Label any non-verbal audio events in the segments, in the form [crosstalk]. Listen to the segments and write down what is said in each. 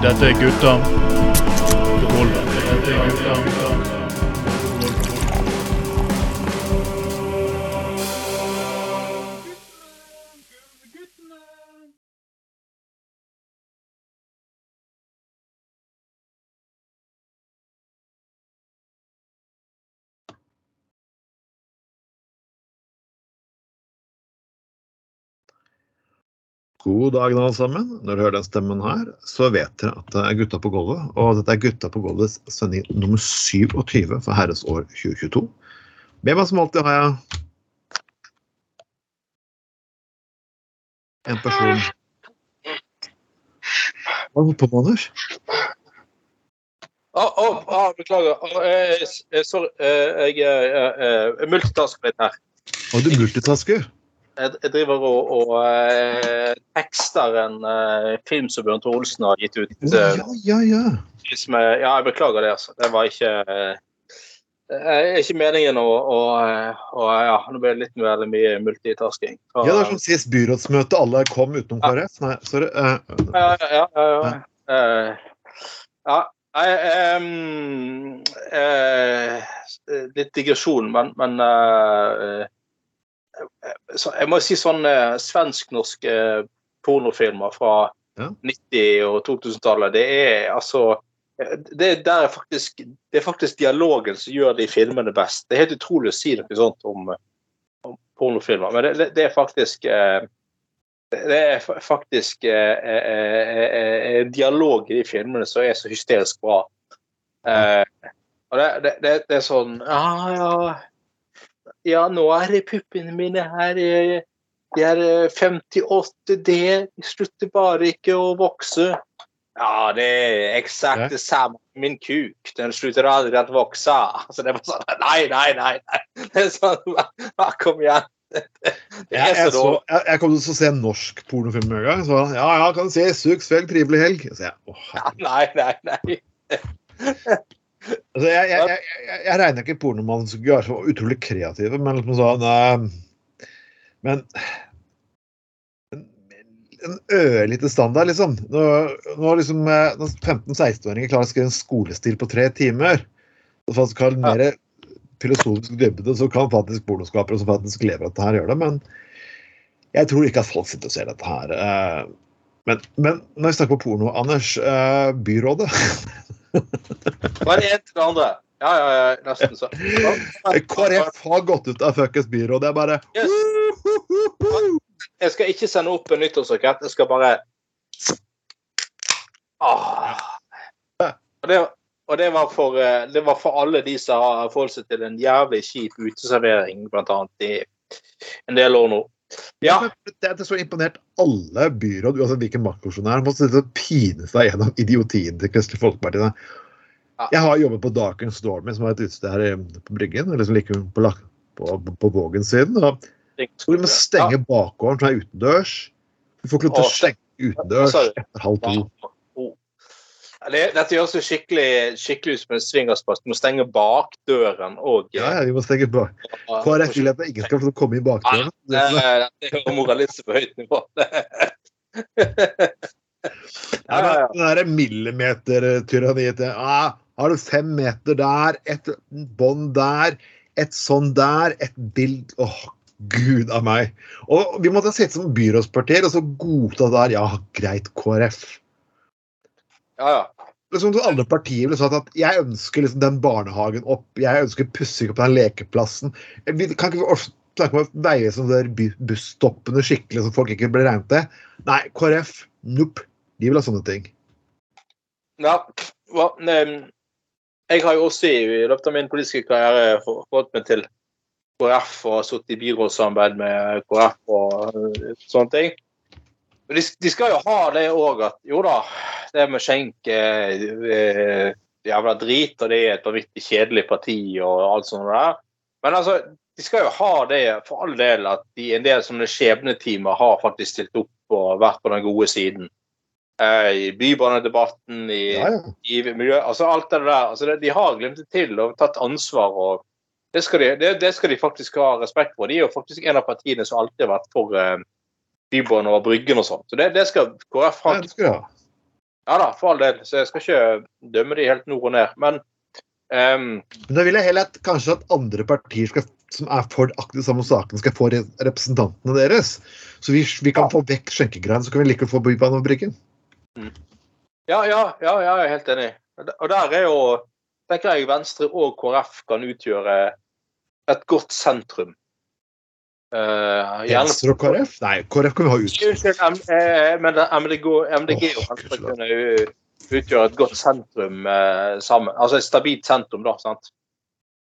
Dette er gutta God dag alle sammen. Når du hører den stemmen her, så vet dere at det er Gutta på gulvet. Og dette er Gutta på gulvets sending nummer 27 for herres år 2022. Med meg som alltid har jeg en person Hva holder du på med, Anders? Å, å, å, beklager. Eh, eh, sorry. eh, jeg uh, multitasker litt her. Har du multitasker? Jeg, driver og, og eh, tekster en eh, film som Bjørn Olsen har gitt ut. Eh, ja, ja, ja. som jeg, ja, jeg beklager det, altså. Det var ikke eh, eh, ikke meningen å, å, å Ja, nå ble det litt veldig mye multitasking. Så, Ja, det er som sist byrådsmøte. Alle kom utenom KrF. Nei, sorry. eh, Ja, ja, ja. ja, Eh, ja. Nei, litt digresjon, men, men så Jeg må si sånn eh, svensk-norske pornofilmer fra Ja. 90- og 2000-tallet, det er altså eh, det, er faktisk, det er faktisk dialogen som gjør de filmene best. Det er helt utrolig å si noe sånt om, om pornofilmer, men det, det, er faktisk eh, det er faktisk eh, eh, eh, eh, dialog i de filmene som er så hysterisk bra. Eh, og det, det, det, det er sånn Ja, ja Ja, nå er puppene mine her. eh, De er eh, 58D. De slutter bare ikke å vokse. Ja, det er eksakt det samme med min kuk. Den slutter aldri å vokse. Altså, det er bare sånn Nei, nei, nei. nei. [laughs] Det er sånn, ja, Kom igjen. [laughs] Det, det Jeg, jeg, så jeg, jeg kom til å se en norsk pornofilm en gang. Så ja, ja, kan du se vel, trivelig helg. Så jeg, å, ja, Nei, nei, nei. [laughs] altså, jeg, jeg, jeg, jeg, regner ikke pornomannen som er så utrolig kreative, men liksom sånn uh, Men en, en ørlite standard, liksom. Når, når liksom eh, når 15-16-åringer klarer å skrive en skolestil på tre timer, og faktisk har mer filosofisk dybde, så kan faktisk pornoskapere som faktisk lever av dette her, gjøre det. Men jeg tror ikke at folk sitter og ser dette her. Uh, Men, men når vi snakker på porno, Anders, Uh, byrådet [laughs] Det ene til det andre. Ja, ja, ja, nesten så. KrF har gått ut av fuckings byrådet. er bare Yes. Jeg skal ikke sende opp en nyttårsrakett. Jeg skal bare ah. og, det, og det, var for, eh, det var for alle de som har forholdt seg til en jævlig kjip uteservering, blant annet, i en del år nå. Ja. Det er så imponert alle byråd, uansett hvilken maktposisjon må sitte og pine seg gjennom idiotien til Kristelig Folkeparti. Ja. Jeg har jobbet på Daken Stormy, som er et utested her på Bryggen. Liksom like på, på, på, på Vågen-siden. vi må stenge bakgården, som er utendørs. Du får ikke lov til Å, stenge utendørs etter halv to. Ja. Oh. Det, dette gjøres jo skikkelig, skikkelig ut som en swingersplass. Du må stenge bakdøren og Ja, ja, vi må stenge bak. KrF vil at ingen skal få komme i bakdøren. Det er det er moralisme på høyt nivå. [laughs] Ja, men det derre millimetertyranniet ah, Har du fem meter der, et bånd der, et sånn der, et bild Åh, gud a meg. Og vi måtte sitte som byrådspartier og så godta det der. Ja, greit, KrF. Ja, ja. Liksom Alle partier ville sagt at jeg ønsker liksom den barnehagen opp, jeg ønsker pussing opp den lekeplassen. Vi kan ikke vi snakke om å som sånne der busstoppene skikkelig, så folk ikke blir regnet til? Nei, KrF, nope. De vil ha sånne ting. ja hva, jeg har jo også i, løpet av min politiske karriere fått meg til KrF og sittet i byrådssamarbeid med KrF og eh, sånne ting. Men de, de skal jo ha det òg at jo da, det med skjenk er eh, jævla drit, og det er et vanvittig kjedelig parti og alt sånt der. Men altså, de skal jo ha det for all del at de, en del sånne skjebnetimer har faktisk stilt opp og vært på den gode siden. Eh, I bybanedebatten, i, Ja, ja. i miljø Altså alt det der. Altså, det, de har glemt det til og tatt ansvar. og det skal, de, det, det skal de faktisk ha respekt for. De er jo faktisk en av partiene som alltid har vært for eh, bybane over Bryggen og sånn. Så det, det skal KrF ha. Ja, da, for all del. Så jeg skal ikke dømme de helt nord og ned. Men um, Men da vil jeg heller at kanskje at andre partier skal, som er for aktive samme saken, skal få re- representantene deres. Så vi, vi kan Ja. få vekk skjenkegreiene, så kan vi like få Bybanefabrikken. ja, ja, ja, ja, jeg er helt enig. Og der er jo tenker jeg Venstre og KrF kan utgjøre et godt sentrum. Gjerne Venstre og KrF? Nei, KrF kan vi ha ut. Men MDG, MDG, oh, og Venstre kunne utgjøre et godt sentrum uh, sammen. Altså et stabilt sentrum, da. sant?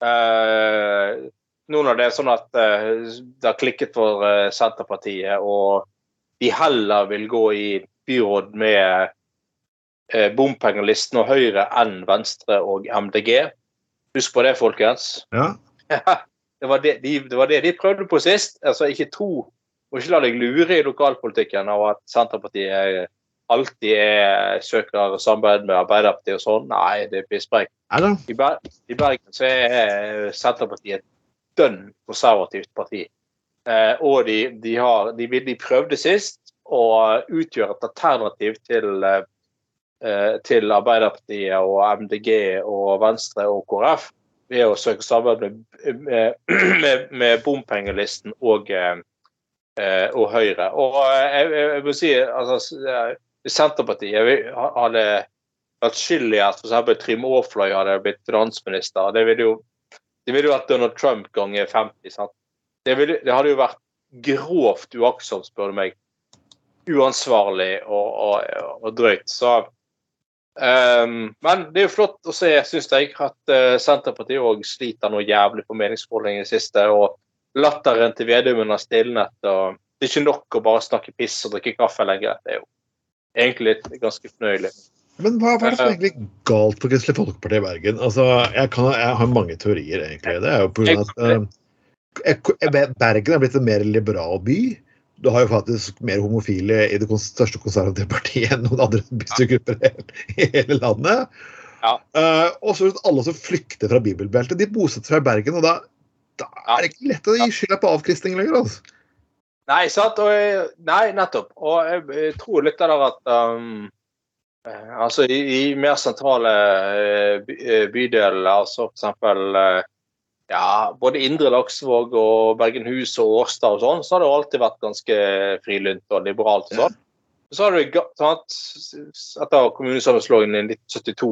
Uh, nå når det er sånn at det har klikket for Senterpartiet, og de heller vil gå i byråd med bompengelisten og Høyre enn Venstre og MDG. Husk på det, folkens. Ja. [laughs] det, var det, de, det var det de prøvde på sist. Altså, ikke tro og ikke la deg lure i lokalpolitikken av at Senterpartiet alltid er, søker samarbeid med Arbeiderpartiet og sånn. Nei, det er pisspreik. I, Ber I Bergen så er Senterpartiet et dønn konservativt parti. Eh, og de, de, har, de, de prøvde sist å utgjøre et alternativ til, eh, til Arbeiderpartiet og MDG og Venstre og KrF ved å søke samarbeid med, med, [clears throat] med, med bompengelisten og, eh, eh, og Høyre. Og eh, jeg, må si altså, Senterpartiet hadde vært skyld i at f.eks. Trym Aafløy hadde blitt finansminister. Det ville jo, det ville jo vært Donald Trump ganger 50. sant? Det, ville, det hadde jo vært grovt uaktsomt, spør du meg. Uansvarlig og, og, og drøyt. Så ehm, Men det er jo flott å se, syns jeg, at uh, Senterpartiet òg sliter noe jævlig på meningsmålingene i det siste. Og latteren til Vedum under stilnet. og Det er ikke nok å bare snakke piss og drikke kaffe lenger. Det er jo egentlig ganske fornøyelig. Men hva, hva er det som er egentlig galt på Kristelig Folkeparti i Bergen? Altså, jeg, kan, jeg har mange teorier, egentlig. Det er jo grunn at uh, Bergen er blitt en mer liberal by. Du har jo faktisk mer homofile i det største konservative partiet enn noen andre bystyregrupper i hele landet. Ja. Uh, og så alle som flykter fra bibelbeltet. De bosetter seg i Bergen, og da, da er det ikke lett å gi skylda på avkristning lenger. altså. Nei, sant? Og, nei, nettopp. Og jeg, jeg tror litt av det at um, eh, Altså, i, i mer sentrale eh, by- bydeler, altså eh, ja, både Indre Laksevåg og Bergenhus og Årstad og sånn, så har det jo alltid vært ganske frilynt og liberalt og sånn. Så har du, ga- sant, etter kommunesammenslåingen i 1972,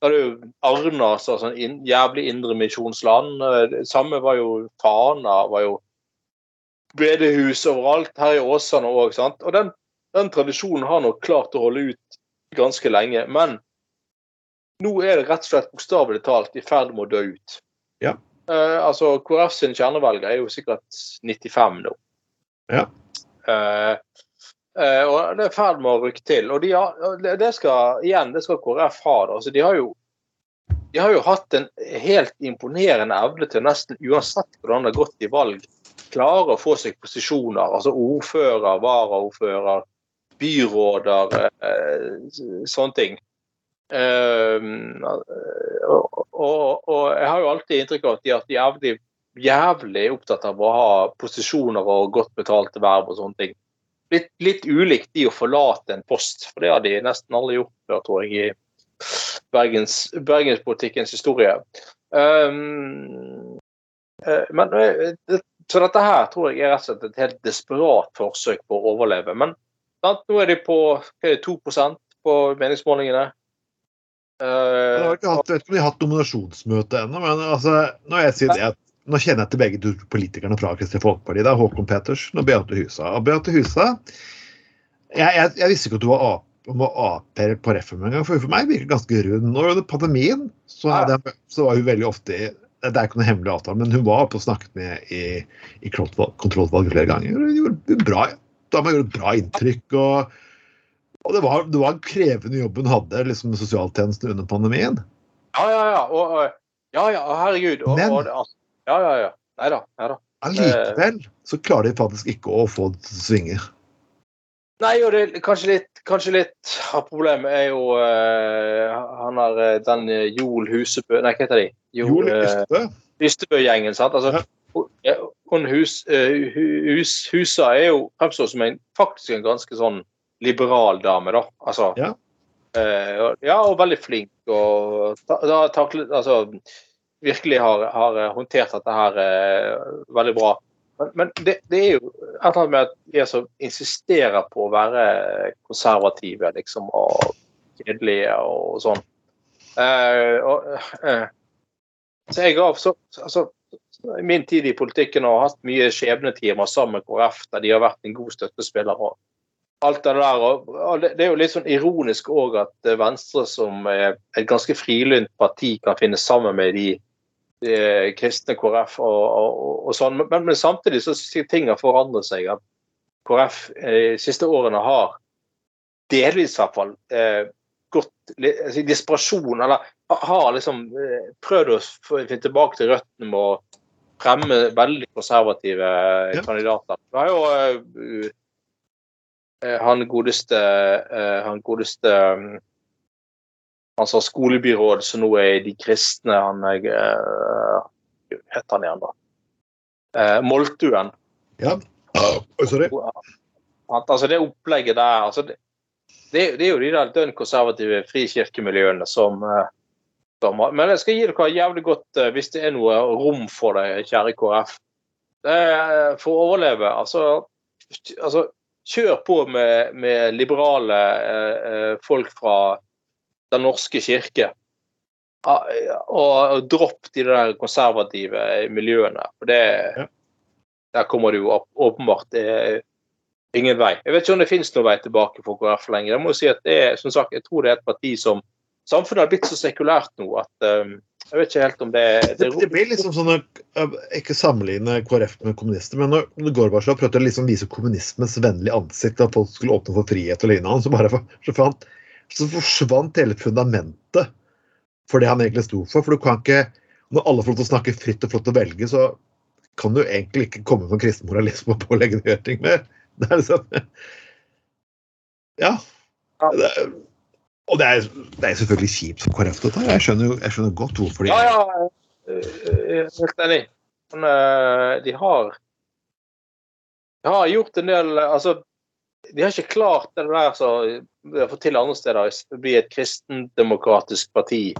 så har du Arna, så sånn in, jævlig indremisjonsland. Eh, Det samme var jo Tana, var jo bedehus overalt. Her i Åsane òg. Og den, den tradisjonen har nok klart å holde ut ganske lenge. Men nå er det rett og slett bokstavelig talt i ferd med å dø ut. Ja. Eh, altså, KrF sin kjernevalg er jo sikkert 95 nå. Ja. Uh, uh, og det er i ferd med å rykke til. Og de har, det- skal, igjen, det skal KrF ha. Da. Altså, de har jo de har jo hatt en helt imponerende evne til nesten uansett hvordan det har gått i valg, klare å få seg posisjoner. Altså ordfører, varaordfører, byråder, sånne ting. Eh, og, og, og jeg har jo alltid inntrykk av at de har vært jævlig, jævlig opptatt av å ha posisjoner og godt betalte verv og sånne ting. Litt, litt ulikt de å forlate en post, for det har de nesten alle gjort før, tror jeg, i Bergens, bergenspolitikkens historie. Um, men eh, Så dette her tror jeg er rett og slett et helt desperat forsøk på å overleve. Men sant, nå er de på er det, 2% på meningsmålingene. Jeg Eh, har ikke hatt, vet ikke om de har hatt nominasjonsmøte ennå, men altså, når jeg sier det, nå kjenner jeg til begge politikerne fra Kristelig Folkeparti. Det er Håkon Petersen og Beate Husa. Og Beate Husa jeg, jeg, jeg visste ikke at du var Ap, var Ap-er på Refum engang, for for meg virker det ganske rund. Og under pandemien så, jeg, så var hun veldig ofte i Det er ikke noen hemmelig avtale, men hun var oppe og snakket med i, i kontrollvalget flere ganger. Hun gjorde bra, dama gjorde et bra inntrykk. og og det var, det var en krevende jobb hun hadde liksom, med sosialtjenesten under pandemien. ja, ja, ja. Og, ja, ja, herregud. Og, Men- og, altså, ja, ja, ja. Nei da. Nei da. Allikevel så klarer de faktisk ikke å få det til å svinge. Nei, og det kanskje litt, kanskje litt av problemet er jo uh, han har eh, den Jol Joel Husebø Nei, hva heter de? Joel eh, Ystebø. Ystebø-gjengen. sant? Altså, ja, hun hus, uh, hus, Husa er jo fremstår som en, faktisk en ganske sånn liberal dame, da. Altså, Ja. Uh, og- ja, og veldig flink. Og da, da, taklet, altså, virkelig har, har håndtert dette her uh, veldig bra. Men, men det, det er jo et eller annet med at de som insisterer på å være konservative liksom, og kjedelige og sånn. Uh, og, eh, så jeg har så, altså, i min tid i politikken og hatt mye skjebnetimer sammen med KrF, der de har vært en god støttespiller. og alt det der, og, det, er jo litt sånn ironisk òg at eh, Venstre, som er et ganske frilynt parti, kan finne sammen med de, de kristne KrF og, og, og sånn. Men, men samtidig så ting har forandret seg. At KrF eh, de siste årene har delvis i hvert fall eh, gått altså, desperasjon, eller har liksom eh, prøvd å finne tilbake til røttene med å fremme veldig konservative eh, Ja. kandidater. Det har jo eh, eh, han godeste eh, han godeste um, han sa skolebyråd som nå er De kristne, han jeg uh, heter han igjen, da? Eh, Moltuen. Ja. Sorry. Altså det opplegget der altså det, det, er- det er jo de der dønn konservative frikirkemiljøene som, eh, som Men jeg skal gi dere jævlig godt eh, hvis det er noe rom for det, kjære KrF. Eh, For å overleve, altså, altså Kjør på med, med liberale eh, eh, folk fra Den norske kirke. Ah, Og, og dropp de der konservative miljøene. For det Ja. Der kommer det jo åpenbart eh, ingen vei. Jeg vet ikke om det finnes noen vei tilbake for KrF lenger. Jeg må jo si at det er, som sagt, jeg tror det er et parti som Samfunnet har blitt så sekulært nå at eh, jeg vet ikke helt om det, Det, det blir liksom sånn uh, Ikke sammenligne KrF med kommunister, men når Gorbatsjov prøvde å liksom vise kommunismens vennlige ansikt, at folk skulle åpne for frihet og lignende, så bare for- [laughs] så fant, så forsvant hele fundamentet for det han egentlig sto for. For du kan ikke Når alle får lov til å snakke fritt og flott å velge, så kan du egentlig ikke komme med kristen moralisme og pålegge det å gjøre ting mer. [laughs] Det er liksom Ja. Det er, og det er, det er selvfølgelig kjipt for KrF, dette. Jeg jeg skjønner godt hvorfor de Ja, ja. eh, Jeg er helt enig. Men eh, de har De har gjort en del Altså, de har ikke klart det der som de har fått til andre steder, å bli et kristendemokratisk parti.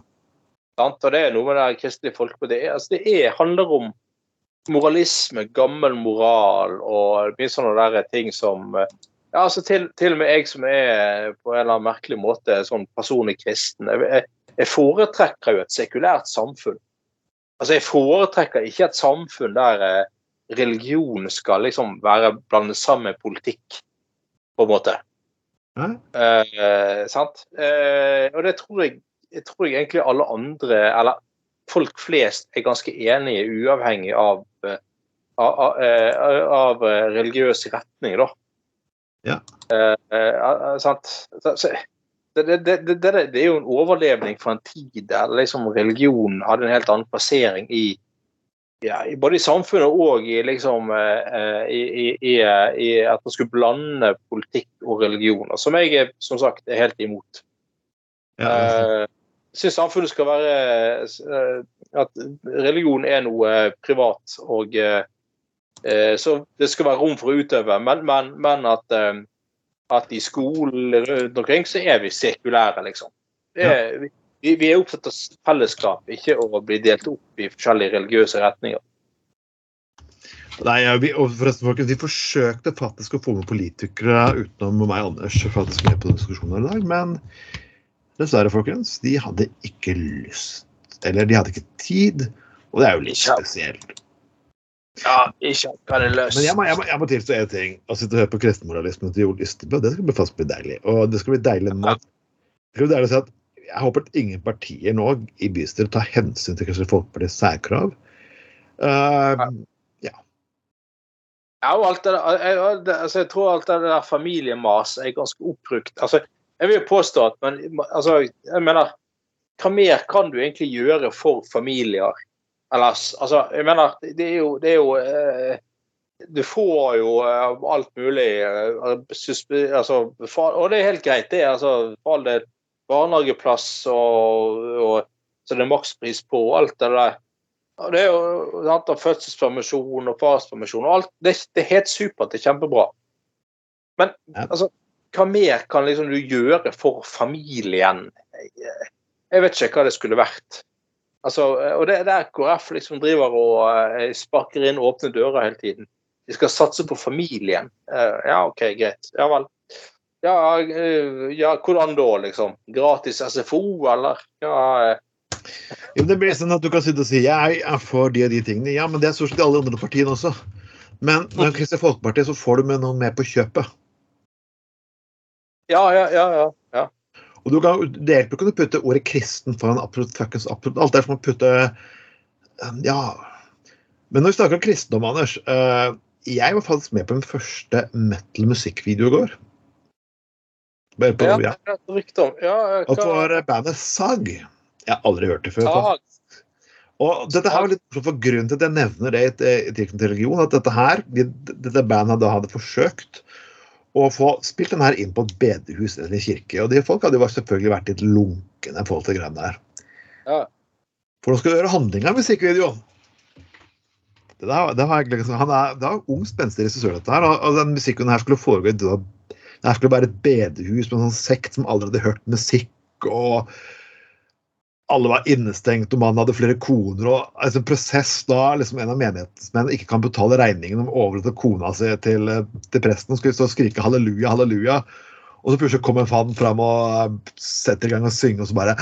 Sant? Og det er noe med det kristelige folk Folkeparti det, altså, det er, handler om moralisme, gammel moral og mye sånne der ting som eh, ja, altså til, til og med jeg som er på en eller annen merkelig måte sånn personlig kristen, jeg, jeg, foretrekker jo et sekulært samfunn. Altså, Jeg foretrekker ikke et samfunn der eh, religion skal liksom være blandet sammen med politikk, på en måte. Eh, sant? Eh, og det tror jeg, jeg tror jeg egentlig alle andre, eller folk flest, er ganske enige, uavhengig av, eh, av, av, eh, av eh, religiøs retning, da. Ja. Eh, sant? Det, det, det, det, det det er jo en overlevning fra en tid der liksom religion hadde en helt annen plassering i, ja, både i samfunnet og i, liksom, eh, eh, i, i, i, eh, i at man skulle blande politikk og religion, som jeg som sagt er helt imot. ja, Jeg syns samfunnet skal være At religion er noe privat, og så det skal være rom for å utøve, men, men, men at, eh, at i skolen rundt omkring så er vi sekulære, liksom. Er, vi, vi er opptatt av fellesskap, ikke å bli delt opp i forskjellige religiøse retninger. Nei, ja, vi, og forresten, folkens, Vi forsøkte faktisk å få med politikere utenom meg og Anders faktisk med på diskusjonen i dag, men dessverre, folkens, de hadde ikke lyst. Eller de hadde ikke tid, og det er jo litt Ja. spesielt. Ja, ikke hva det løst. Men jeg må, jeg må, jeg må tilstå en ting. Å sitte og høre på kristenmoralismen til Jol Ystebø, det skal bli fast bli deilig. Og det skal bli deilig nå. det skal bli deilig å si at jeg håper at ingen partier nå i bystyret tar hensyn til Kristelig Folkepartis særkrav. Uh, Ja, og alt det jeg, altså, jeg tror alt det der familiemas er ganske oppbrukt. Altså, jeg vil jo påstå at men, altså, jeg mener, Hva mer kan du egentlig gjøre for familier ellers? Altså, jeg mener, det er jo, det er jo eh, Du får jo eh, alt mulig eh, suspe, altså, for, Og det er helt greit, det. altså, For all del barnehageplass og, og så det er makspris på og alt det der. Og det er jo sant, fødselspermisjon og farspermisjon og alt. Det, det er helt supert, det er kjempebra. Men Ja. altså, hva mer kan liksom du gjøre for familien? Jeg vet ikke hva det skulle vært. Altså, og det er der KrF liksom driver og eh, sparker inn åpne dører hele tiden. De skal satse på familien. Eh, ja, OK, greit. Ja vel. Ja, eh, ja, hvordan da, liksom? Gratis SFO, eller? Ja, eh, Jo, det blir sånn at du kan sitte og si jeg er for de og de tingene. Ja, men det er stort sett alle andre partiene også. Men med Kristelig Folkeparti så får du med noen med på kjøpet. ja, ja, ja. ja, ja. Og du kan, Det hjelper ikke å putte ordet 'kristen' foran absolutt fuckings absolutt alt. Det er som å putte eh, Ja. Men når vi snakker om kristendom, Anders uh, Jeg var faktisk med på min første metal-musikkvideo i går. Bare på, Ja, ja. det er rykte om. Ja, det var bandet Sag. Jeg har aldri hørt det før. Sag. Og dette her var litt for Grunnen til at jeg nevner det i tilknytning til religion, at dette her, dette bandet hadde forsøkt å få spilt den her inn på et bedehus eller en kirke. Og de folk hadde jo selvfølgelig vært litt lunkne i forhold til greiene der. Ja. For nå skal du gjøre handlinga i musikkvideoen. Det, der, det, var egentlig, liksom- han er, det var ung, spenstig regissør, dette her. Og, og den musikken her skulle foregå i det her skulle være et bedehus med en sånn sekt som aldri hadde hørt musikk. og alle var innestengt, og mannen hadde flere koner. og altså, En prosess da liksom en av menighetsmenn ikke kan betale regningen om å overlate kona si til, eh, til presten, skulle stå og skrike halleluja, halleluja. Og så plutselig kommer en faen fram og eh, setter i gang og synger, og så bare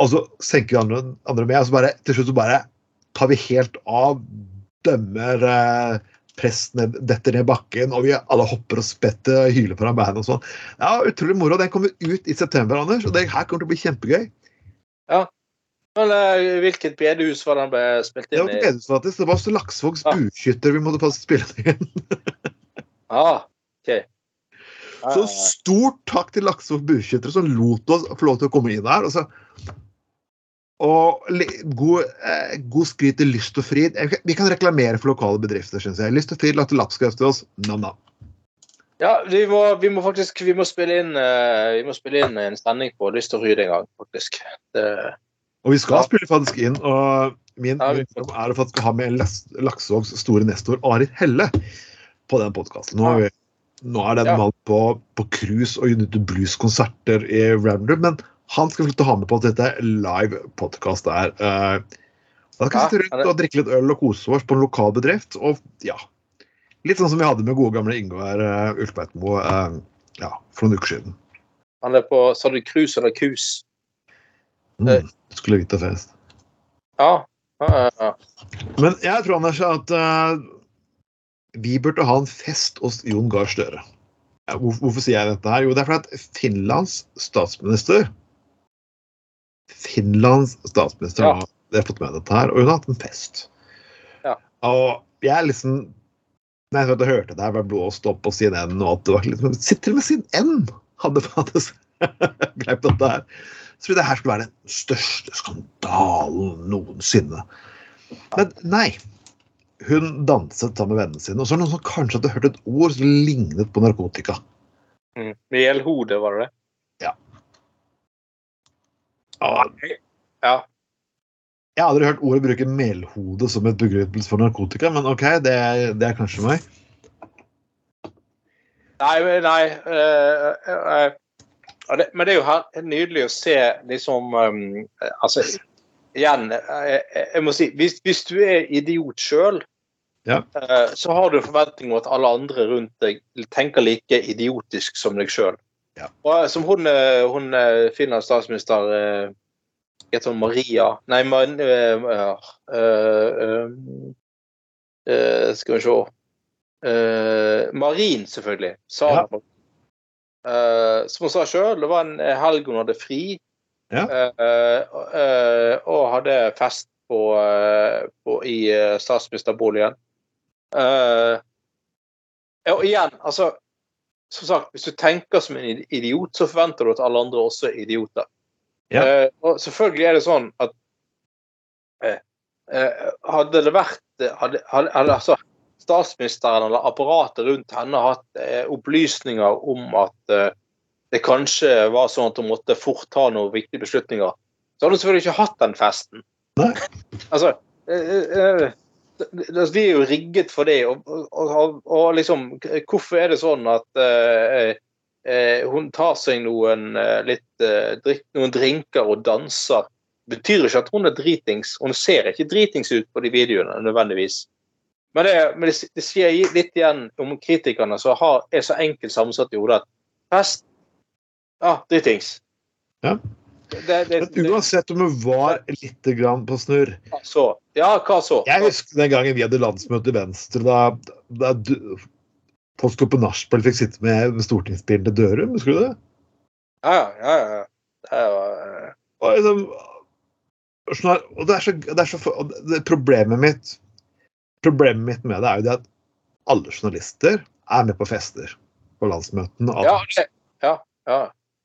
Og så senker andre, andre med, og så bare til slutt så bare tar vi helt av, dømmer eh, presten ned- detter ned bakken, og vi alle hopper og spetter og hyler foran bandet og sånn. Ja, utrolig moro. Den kommer ut i september, Anders, og det her kommer til å bli kjempegøy. Men uh, hvilket bedehus var den ble spilt Det inn var i? ikke bedehus, faktisk. Det var Laksvågs Ja. bueskytter vi måtte faktisk spille den inn. [laughs] Ah, ok. Ja, Så ja, ja. stort takk til Laksvåg bueskyttere som lot oss få lov til å komme inn der. Og, så, og god, eh, god skryt til Lyst og Frid. Vi kan reklamere for lokale bedrifter, syns jeg. Lyst og Frid lagde lapskaus til oss. Nam-nam. Ja, vi må, vi må faktisk vi må spille inn, uh, vi må spille inn en sending på Lyst og fryd en gang, faktisk. Det, Og vi skal Ja. spille faktisk inn. og Min Ja, drøm er å faktisk ha med Laksevågs store nestor Arild Helle på den podkasten. Nå, nå er den Ja. mann på, på cruise og Unity Blues-konserter i Random, men han skal slutte å ha med på at dette er live podkast der. Uh, da kan vi sitte rundt og drikke litt øl og kose oss på en lokal bedrift. Og ja, litt sånn som vi hadde med gode gamle Ingvar uh, Ulfbeitmo uh, ja, for noen uker siden. han er på Sa du cruise eller kus? Eh. Mm, skulle vite fest. Ja. ja, ja. Men jeg tror Anders, at uh, vi burde ha en fest hos Jon Gahr Støre. Hvorfor, hvorfor sier jeg dette her? Jo, det er fordi at Finlands statsminister Finlands statsminister Ja. har fått med dette her, og hun har hatt en fest. Ja. Og jeg er liksom Nei, jeg hørte det her ble blåst opp på CNN, og at det var liksom, Til og med CNN hadde faktisk [laughs] grepet dette her. Så det her skulle være den største skandalen noensinne. Men nei. Hun danset sammen med vennene sine. Og så er det noen som kanskje hadde hørt et ord som lignet på narkotika. Mm. Melhode, var det det? Ah, Ja. Jeg har aldri hørt ordet bruke melhode som et begrunnelse for narkotika, men OK, det er, det er kanskje meg. Nei, men nei eh, eh, ja, det, Men det er jo her, nydelig å se liksom um, eh, Altså, igjen eh, eh, Jeg må si, hvis, hvis du er idiot sjøl, Ja. så har du en forventning om at alle andre rundt deg tenker like idiotisk som deg sjøl. Ja. Eh, som hun, eh, hun eh, Finlands statsminister eh, Heter hun Maria Nei, man, eh, eh, eh, eh, Skal vi se Eh, Marin, selvfølgelig. Sa Ja. Eh, som hun sa sjøl, det var en helg hun hadde fri. Ja. Eh, eh, og hadde fest på, eh, på, i eh, statsministerboligen. Eh, og igjen, altså Som sagt, hvis du tenker som en idiot, så forventer du at alle andre også er idioter. Ja. Eh, og selvfølgelig er det sånn at eh, eh, hadde det vært hadde, hadde, hadde, altså, statsministeren eller apparatet rundt henne hatt eh, opplysninger om at eh, det kanskje var sånn at hun måtte fort ta noen viktige beslutninger, så hadde hun selvfølgelig ikke hatt den festen. Altså, eh, eh, altså, er jo rigget for det. Og, og, og, liksom Hvorfor er det sånn at eh, eh, hun tar seg noen eh, litt eh, drikk, noen drinker og danser? betyr ikke at hun er dritings. Hun ser ikke dritings ut på de videoene nødvendigvis. Men det, men det, det sier litt igjen om kritikerne som er så enkelt sammensatt i hodet at fest Ja, dritings. Ja. Det, det, Men uansett om hun var litt grann på snurr så. Ja, hva så? Jeg husker den gangen vi hadde landsmøte i Venstre, da, da du, Postkopp på nachspiel fikk sitte med, stortingsbilen til Dørum, husker du det? Ja, ja, ja. Det var, eh, Og, liksom, sånn og det er så, det er så det, Problemet mitt Problemet mitt med det er jo det at alle journalister er med på fester på landsmøtene. ja, det, ja, ja.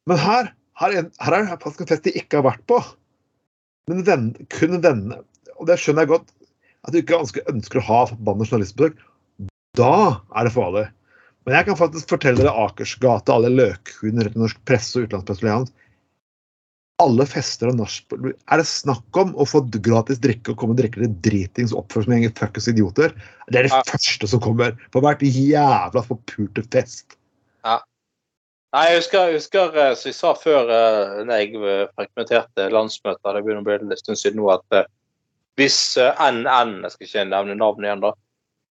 Men her, her, er, her er det faktisk en fest de ikke har vært på. Men venn, kun vennene. Og det skjønner jeg godt, at du ikke ønsker, å ha forbanna journalistbesøk. Da er det farlig. Men jeg kan faktisk fortelle dere Akersgata, alle løkhunder etter norsk presse og utenlandspresse. Alle fester og nachspiel Er det snakk om å få gratis drikke og komme og drikke til dritings og oppføre som en gjeng fuckings idioter? Det er det Ja. første som kommer på hvert jævla forpulte fest. Nei, jeg husker, jeg husker eh, som jeg sa før eh, når jeg eh, frekventerte landsmøter, det begynner å bli en stund siden nå, at hvis NN Jeg skal ikke nevne navnet igjen, da.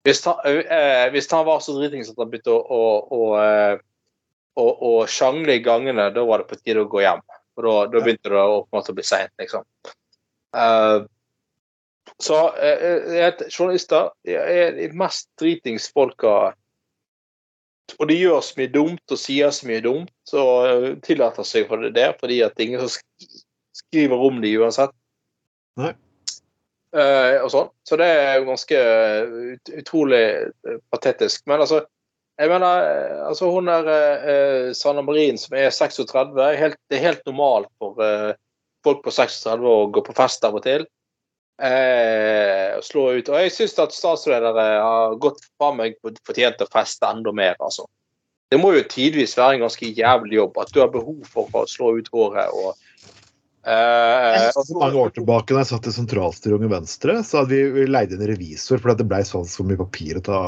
Hvis han, hvis han var så dritings at han begynte å, å, å, å, sjangle i gangene, da var det på tide å gå hjem. For da, da begynte det å måte bli seint, liksom. Så journalister er de mest dritings folka og de gjør så mye dumt og sier så mye dumt, og eh, tillater seg for det der, fordi at det er ingen som skriver om de uansett. Nei. Uh, og sånn. Så det er jo ganske ut, utrolig eh, patetisk. Men altså, jeg mener, eh, altså hun der uh, Sanna Marin som er 36, er helt, det er helt normalt for uh, folk på 36 å gå på fest av og til. Eh, og slå ut. Og jeg syns at statsledere har gått fra meg på fortjent å feste enda mer, altså. Det må jo tidvis være en ganske jævlig jobb. At du har behov for å slå ut håret og eh, For mange år tilbake da jeg satt i sentralstyret i Venstre, så hadde vi, vi leide inn en revisor fordi det ble sånn så mye papir å ta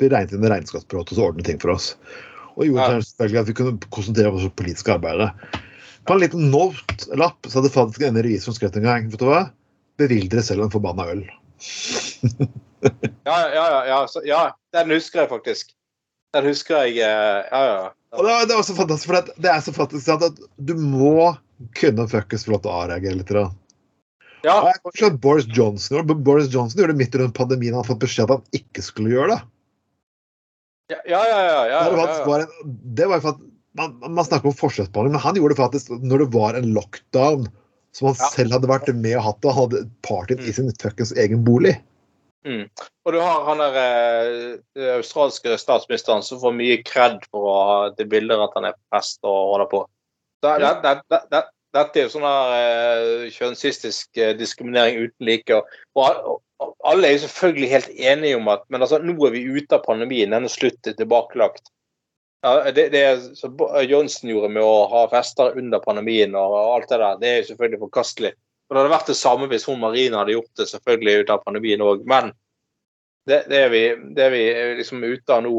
Vi regnet inn en regnskapsbråt og så ordnet ting for oss. Og gjorde Ja. selvfølgelig at vi kunne konsentrere oss om det politiske arbeidet. På en liten note-lapp så hadde faktisk en revisor skrevet en gang vet du hva? Bevilg dere selv en forbanna øl. Ja, ja, ja, ja, så, ja. Den husker jeg faktisk. Den husker jeg eh, Ja, ja. Og det, er det, er også fantastisk, for det er så fantastisk sant, at du må kunne fuckings få lov til å avreagere litt. Da. ja. Og jeg at Boris Johnson Boris Johnson gjorde det midt under pandemien. Han hadde fått beskjed at han ikke skulle gjøre det. Ja, ja, ja. ja, ja, det, var, ja, det var jo for at man, man snakker om forskjellsbehandling, men han gjorde det faktisk når det var en lockdown som han Ja. selv hadde vært med og hatt, og han hadde mm. i sin fuckings egen bolig. Og du har han der eh, australske statsministeren som får mye kred for å ha det bildet at han er på fest og holder på. Det, det, det, det, det, dette er jo sånn her eh, kjønnsistisk eh, diskriminering uten like. Og, og, og alle er jo selvfølgelig helt enige om at men altså, nå er vi ute av pandemien, den er slutt, tilbakelagt. Ja, det, det som Johnsen gjorde med å ha fester under pandemien og, alt det der, det er jo selvfølgelig forkastelig. Og Det hadde vært det samme hvis hun Marina hadde gjort det selvfølgelig ut av pandemien òg, men det, det, er vi, det er vi liksom ute av nå.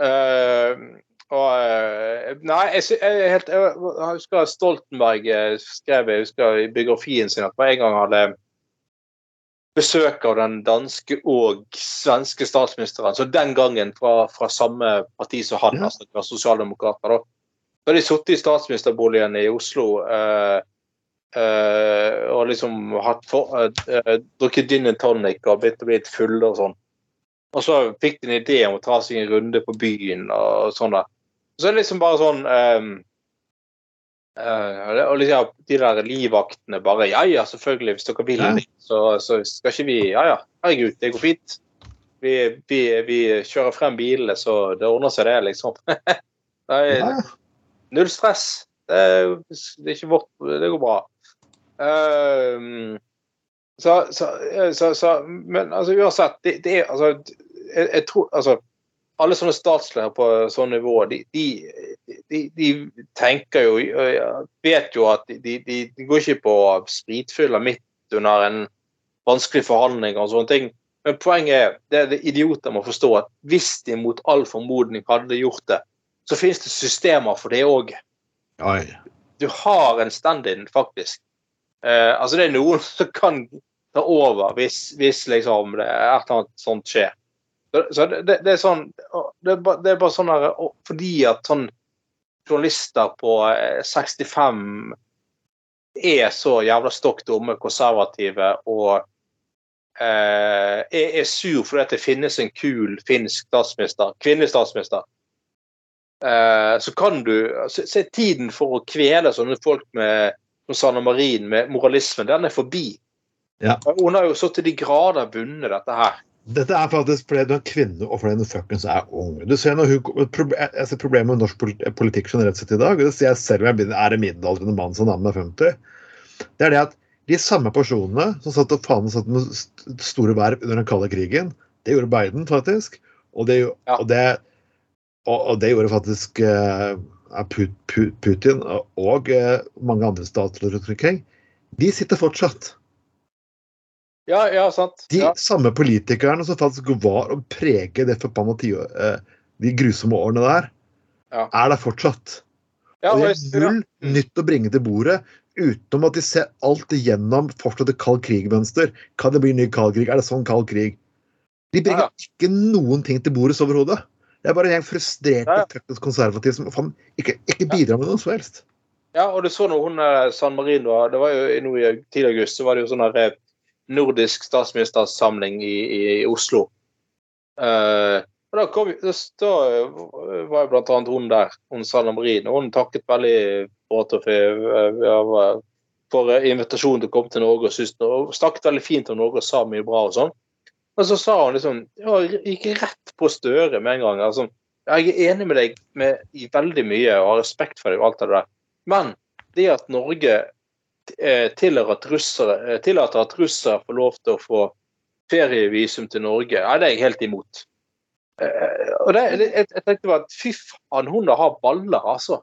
Uh, og, eh, nei, jeg, jeg, helt, jeg husker Stoltenberg eh, skrev jeg husker i biografien sin at på en gang hadde besøk av den danske og svenske statsministeren, så den gangen fra, fra samme parti som han, Ja. altså det var sosialdemokrater. da. Så hadde de sittet i statsministerboligen i Oslo eh, eh, og liksom hatt for, eh, eh, drukket gin and tonic og blitt, blitt fulle og sånn. Og så fikk de en idé om å ta seg en runde på byen og sånn. Så er det liksom bare sånn eh, Og liksom de der livvaktene bare Ja ja, selvfølgelig, hvis dere vil Ja. så, så skal ikke vi Ja ja, herregud, det går fint. Vi, vi, vi kjører frem bilene, så det ordner seg, det, liksom. [laughs] det er Ja, null stress. Det er, det er ikke vårt Det går bra. Så, så, så, så Men altså, uansett, det, det er altså jeg, jeg tror Altså, alle sånne statsledere på sånn nivå, de, de, de, de tenker jo Vet jo at de, de, de går ikke på spritfyller midt under en vanskelig forhandling og sånne ting. Men poenget er det det idioter må forstå at hvis de mot all formodning hadde gjort det, så finnes det systemer for det òg. Du har en stand-in, faktisk. Eh, altså Det er noen [laughs] som kan ta over hvis, hvis liksom det et eller annet sånt skjer. Så, så det, det, er sånn det er, bare, det er bare sånn der, Fordi at sånn journalister på eh, 65 er så jævla stokk dumme, konservative og eh, er, er sur fordi at det finnes en kul finsk statsminister, kvinnelig statsminister, eh, så kan du se, se tiden for å kvele sånne folk med som Sanna Marin med moralismen, den er forbi. Ja. Hun har jo så til de grader vunnet dette her. Dette er faktisk fordi du er kvinne og fordi du fuckings er ung. Du ser noe, jeg ser Problemet med norsk politikk generelt sett i dag, og det ser jeg selv om jeg er en middelaldrende mann som nærmer meg 50, det er det at de samme personene som satt og faen satt med store verv under den kalde krigen, det gjorde Biden faktisk, og det, og det, og, det gjorde faktisk eh, Pu- Pu- Putin og eh, mange andre stater rundt omkring. De sitter fortsatt. Ja, ja, sant. De Ja. samme politikerne som faktisk var å prege det forbanna tio- eh, de grusomme årene der, Ja. er der fortsatt. Ja, og de har null nytt å bringe til bordet, utenom at de ser alt igjennom fortsatt et kald krig-mønster. Kan det bli ny kald krig? Er det sånn kald krig? De bringer Ja, ikke noen ting til bordet overhodet. Det er bare en frustrert Ja, ja. fuckings konservativ som faen ikke, ikke bidrar med noe som helst. Ja, og du så når hun eh, San Marino Det var jo nå i tidlig august, så var det jo sånn her eh, nordisk statsministersamling i, i Oslo. Uh, og da, kom, da, da eh, var jo blant annet hun der, hun Sanna Marin, hun takket veldig for, for, for eh, invitasjonen til å komme til Norge og, synes, og snakket veldig fint om Norge og sa mye bra og sånn. Men så sa hun liksom ja, gikk rett på Støre med en gang. altså jeg er enig med deg med, i veldig mye og har respekt for deg og alt det der. Men det at Norge eh, tillater at russere, eh, tillater at russere får lov til å få ferievisum til Norge, ja, det er jeg helt imot. Eh, og det, jeg, jeg tenkte bare at fy faen, hun har baller, altså.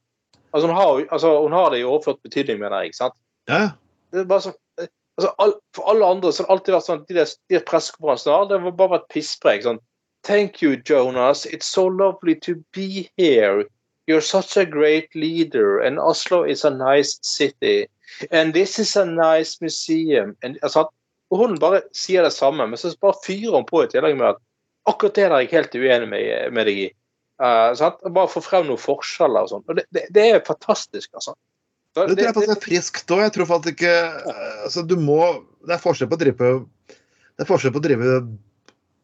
Altså, hun har, altså, hun har det i overført betydning, mener jeg. ikke sant? Ja, Det er bare eh, altså, all, for alle andre så har det alltid vært sånn de der, de pressekonferansene det har bare vært pisspreik. Sånn Thank you, Jonas. It's so lovely to be here. You're such a great leader. And Oslo is a nice city. And this is a nice museum. And, altså, hun bare sier det samme, men så bare fyrer hun på i tillegg med at akkurat det der er jeg helt uenig med, med deg i. Uh. Bare få frem noen forskjeller og sånn. Det, det, det er fantastisk, altså. Så Det tror jeg faktisk er friskt òg. Jeg tror faktisk ikke eh, altså du må, Det er forskjell på å drive Det er forskjell på å drive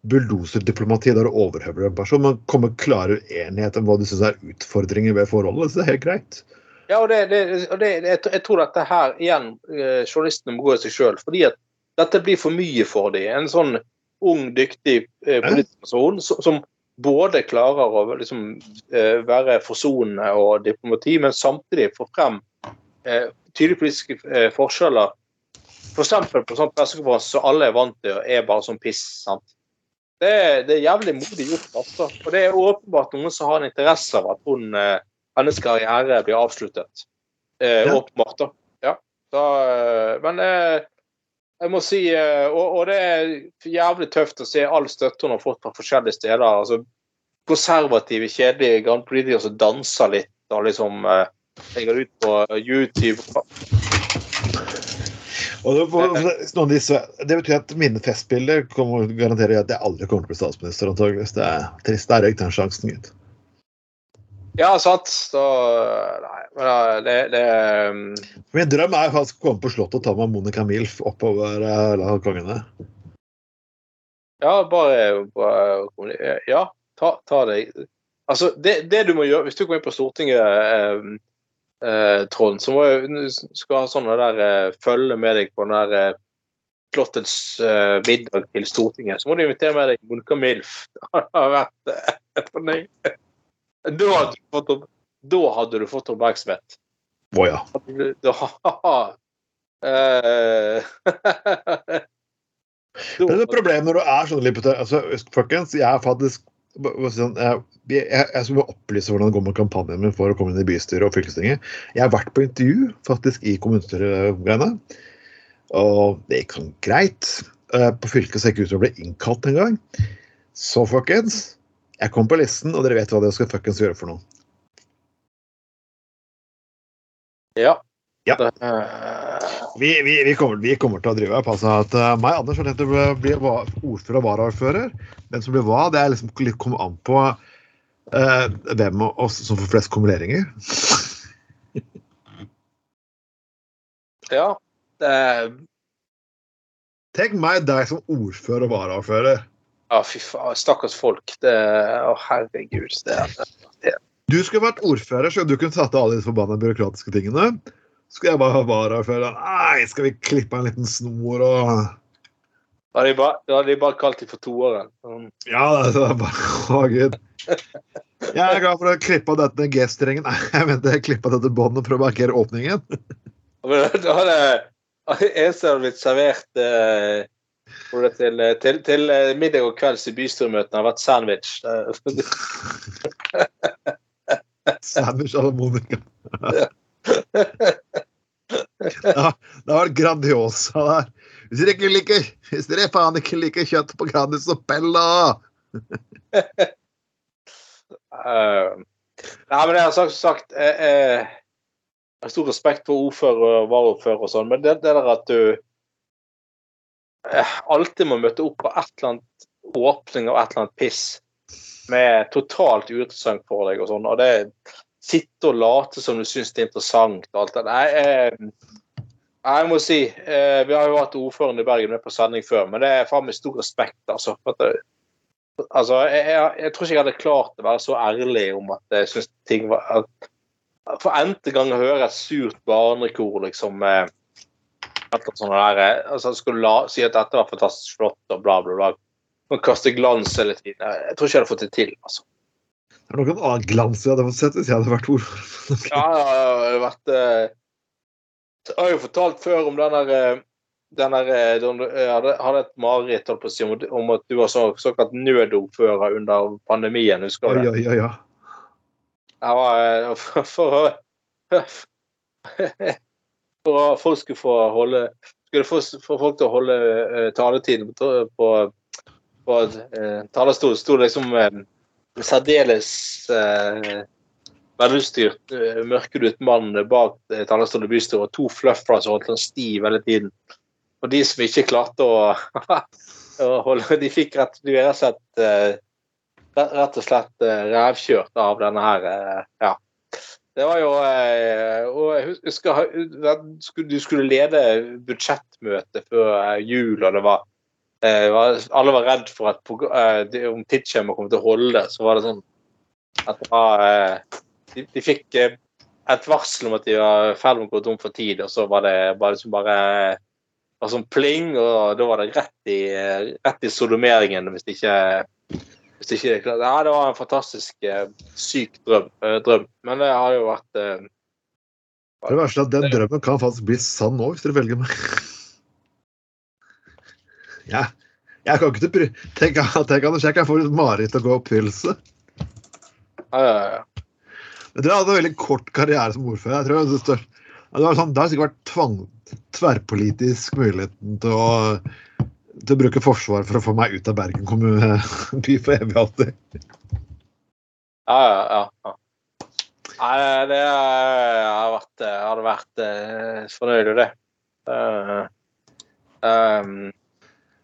bulldozerdiplomati der du overhøvler en person, men komme klare uenighet om hva du syns er utfordringer ved forholdet. Så det er helt greit. Ja, og det, det, og det, jeg tror dette her igjen eh, journalistene må gå i seg sjøl. Fordi at dette blir for mye for dem. En sånn ung, dyktig eh, politisk person som, som både klarer å liksom, eh, være forsonende og diplomati, men samtidig få frem eh, tydelige politiske eh, forskjeller. F.eks. For på sånn pressekonferanse som alle er vant til, og er bare sånn piss. sant? Det, det er jævlig modig gjort. altså. Og det er åpenbart noen som har en interesse av at hun, eh, hennes karriere blir avsluttet. Eh. Åpenbart, da. Ja. da eh, men eh, jeg må si eh, og, og det er jævlig tøft å se all støtte hun har fått fra forskjellige steder. altså Konservative, kjedelige gamle politikere som danser litt og liksom eh, legger ut på YouTube. Det, for, disse, det betyr at mine festbilder kommer garanterer at jeg aldri kommer til å bli statsminister, antageligvis. Det er trist. Der røyk den sjansen, gitt. Ja, sant. Så Nei, men eh, det, det um, Min drøm er faktisk å komme på Slottet og ta med Monica Milf oppover eh, kongene. Ja, bare, bare Ja, ta, ta deg Altså, det, det du må gjøre Hvis du kommer inn på Stortinget, eh, eh, Trond, så må du skal ha sånne der eh, følge med deg på den der eh, Slottets eh, middag til Stortinget. Så må du invitere med deg Monica Milf. [laughs] Det har vært eh. Da hadde du fått, da hadde du fått oppmerksomhet. Å ja. Da, [laughs] eh, [laughs] det er et problem når du er sånn lippete. altså, Folkens, jeg er faktisk jeg, jeg, jeg skal opplyse hvordan det går med kampanjen min for å komme inn i bystyret og fylkestinget. Jeg har vært på intervju faktisk i kommunestyregreiene, og det gikk sånn greit. eh, på fylket ser ikke ut til å bli innkalt engang. Så folkens, jeg kom på listen, og dere vet hva dere skal fuckings gjøre for noe. Ja. Ja. Eh, Vi, vi, vi, kommer, vi kommer til å drive opp. Altså at uh, meg Anders har tenkt å bli, ordfører og varaordfører. Hvem som blir hva, det er liksom litt kommer an på uh, hvem av oss som får flest kumuleringer. [laughs] ja. Det, Tenk meg deg som ordfører og varaordfører. Ja, fy faen. Stakkars folk. Det, å, herregud. Det, Du skulle vært ordfører, så du kunne tatt av alle disse forbanna byråkratiske tingene. Skulle jeg bare ha varaordfører. Nei, skal vi klippe en liten snor og da hadde de bare, de bare kalt dem for toåren. Sånn. Ja, det er bare Å, gud. Jeg er glad for å klippe av dette G-strengen. Nei, jeg mente jeg klippe av dette båndet for å markere åpningen. Men Da hadde eneste hadde blitt servert eh, det til, til, til eh, middag og kvelds i bystyremøtene har vært sandwich. Eh, [laughs] Sandwich à la Monica. Ja, det har vært Grandiosa der. Hvis dere ikke liker Hvis dere faen ikke liker kjøtt på Grandis, og Bella uh, Eh, Nei, men jeg har sagt, sagt eh, eh, stor respekt for ordfører og varaordfører og sånn, men det, det der at du eh, alltid må møte opp på et eller annet åpning av et eller annet piss med totalt uinteressant for deg og sånn, og det Sitte og late som du syns det er interessant og alt det Nei, eh, jeg må si eh, Vi har jo hatt ordføreren i Bergen med på sending før, men det er faen meg stor respekt, altså. Altså, jeg, jeg, jeg tror ikke jeg hadde klart å være så ærlig om at jeg syns ting var at, For n-te gang å høre et surt barnekor, liksom eh, et eller annet sånt der, eh, altså, skulle la, si at dette var fantastisk flott og bla, bla, bla. Og kaste glans hele tiden. Jeg, tror ikke jeg hadde fått det til, altså. Det er noen annen glans jeg hadde fått sett hvis jeg hadde vært ordfører. Ja, ja, ja, det har vært eh, Jeg har jo fortalt før om den der eh, den der, jeg hadde, hadde et mareritt si, om, om at du var så, såkalt nødordfører under pandemien. Husker du det? Ja, ja, ja. Jeg var, [laughs] for, for, [laughs] for at folk skulle få holde Skulle få, få folk til å holde uh, taletiden på, på, på uh, talerstolen, sto det liksom en særdeles uh, velutstyrt, uh, mørkedutt mann bak uh, talerstolen i bystyret og to fluffers som holdt han stiv hele tiden. Og de som ikke klarte å, [laughs] å holde De fikk rett, de rett og slett eh, rett og slett eh, revkjørt av denne her eh, Ja. Det var jo eh, Og jeg husker du skulle lede budsjettmøte før eh, jul, og det var, eh, Alle var redd for at eh, det- om tidsskjemaet kom til å holde, så var det sånn at det var eh, de, de fikk eh, et varsel om at de var i ferd med å gå tom for tid, og så var det bare liksom bare var sånn pling, og da var det rett i, rett i sodomeringen hvis det ikke hvis det ikke det, klart. Ja, det var en fantastisk eh, syk drøm, eh, drøm. Men det har jo vært eh, Det verste er at den drømmen kan faktisk bli sann nå, hvis dere velger meg. [laughs] Ja. Jeg kan ikke tenke Tenk, tenk Anders, jeg kan få et mareritt og gå oppfyllelse. ja, ja, ja. Jeg tror jeg hadde en veldig kort karriere som ordfører. Jeg tror det, stør, det, var sånn, det har sikkert vært tvang, tverrpolitisk muligheten til å, til å bruke forsvar for å få meg ut av Bergen kommune [laughs] by for evig alltid. ja, ja, ja. Nei, det har vært, eh, hadde vært eh, fornøyd med det. Uh, um,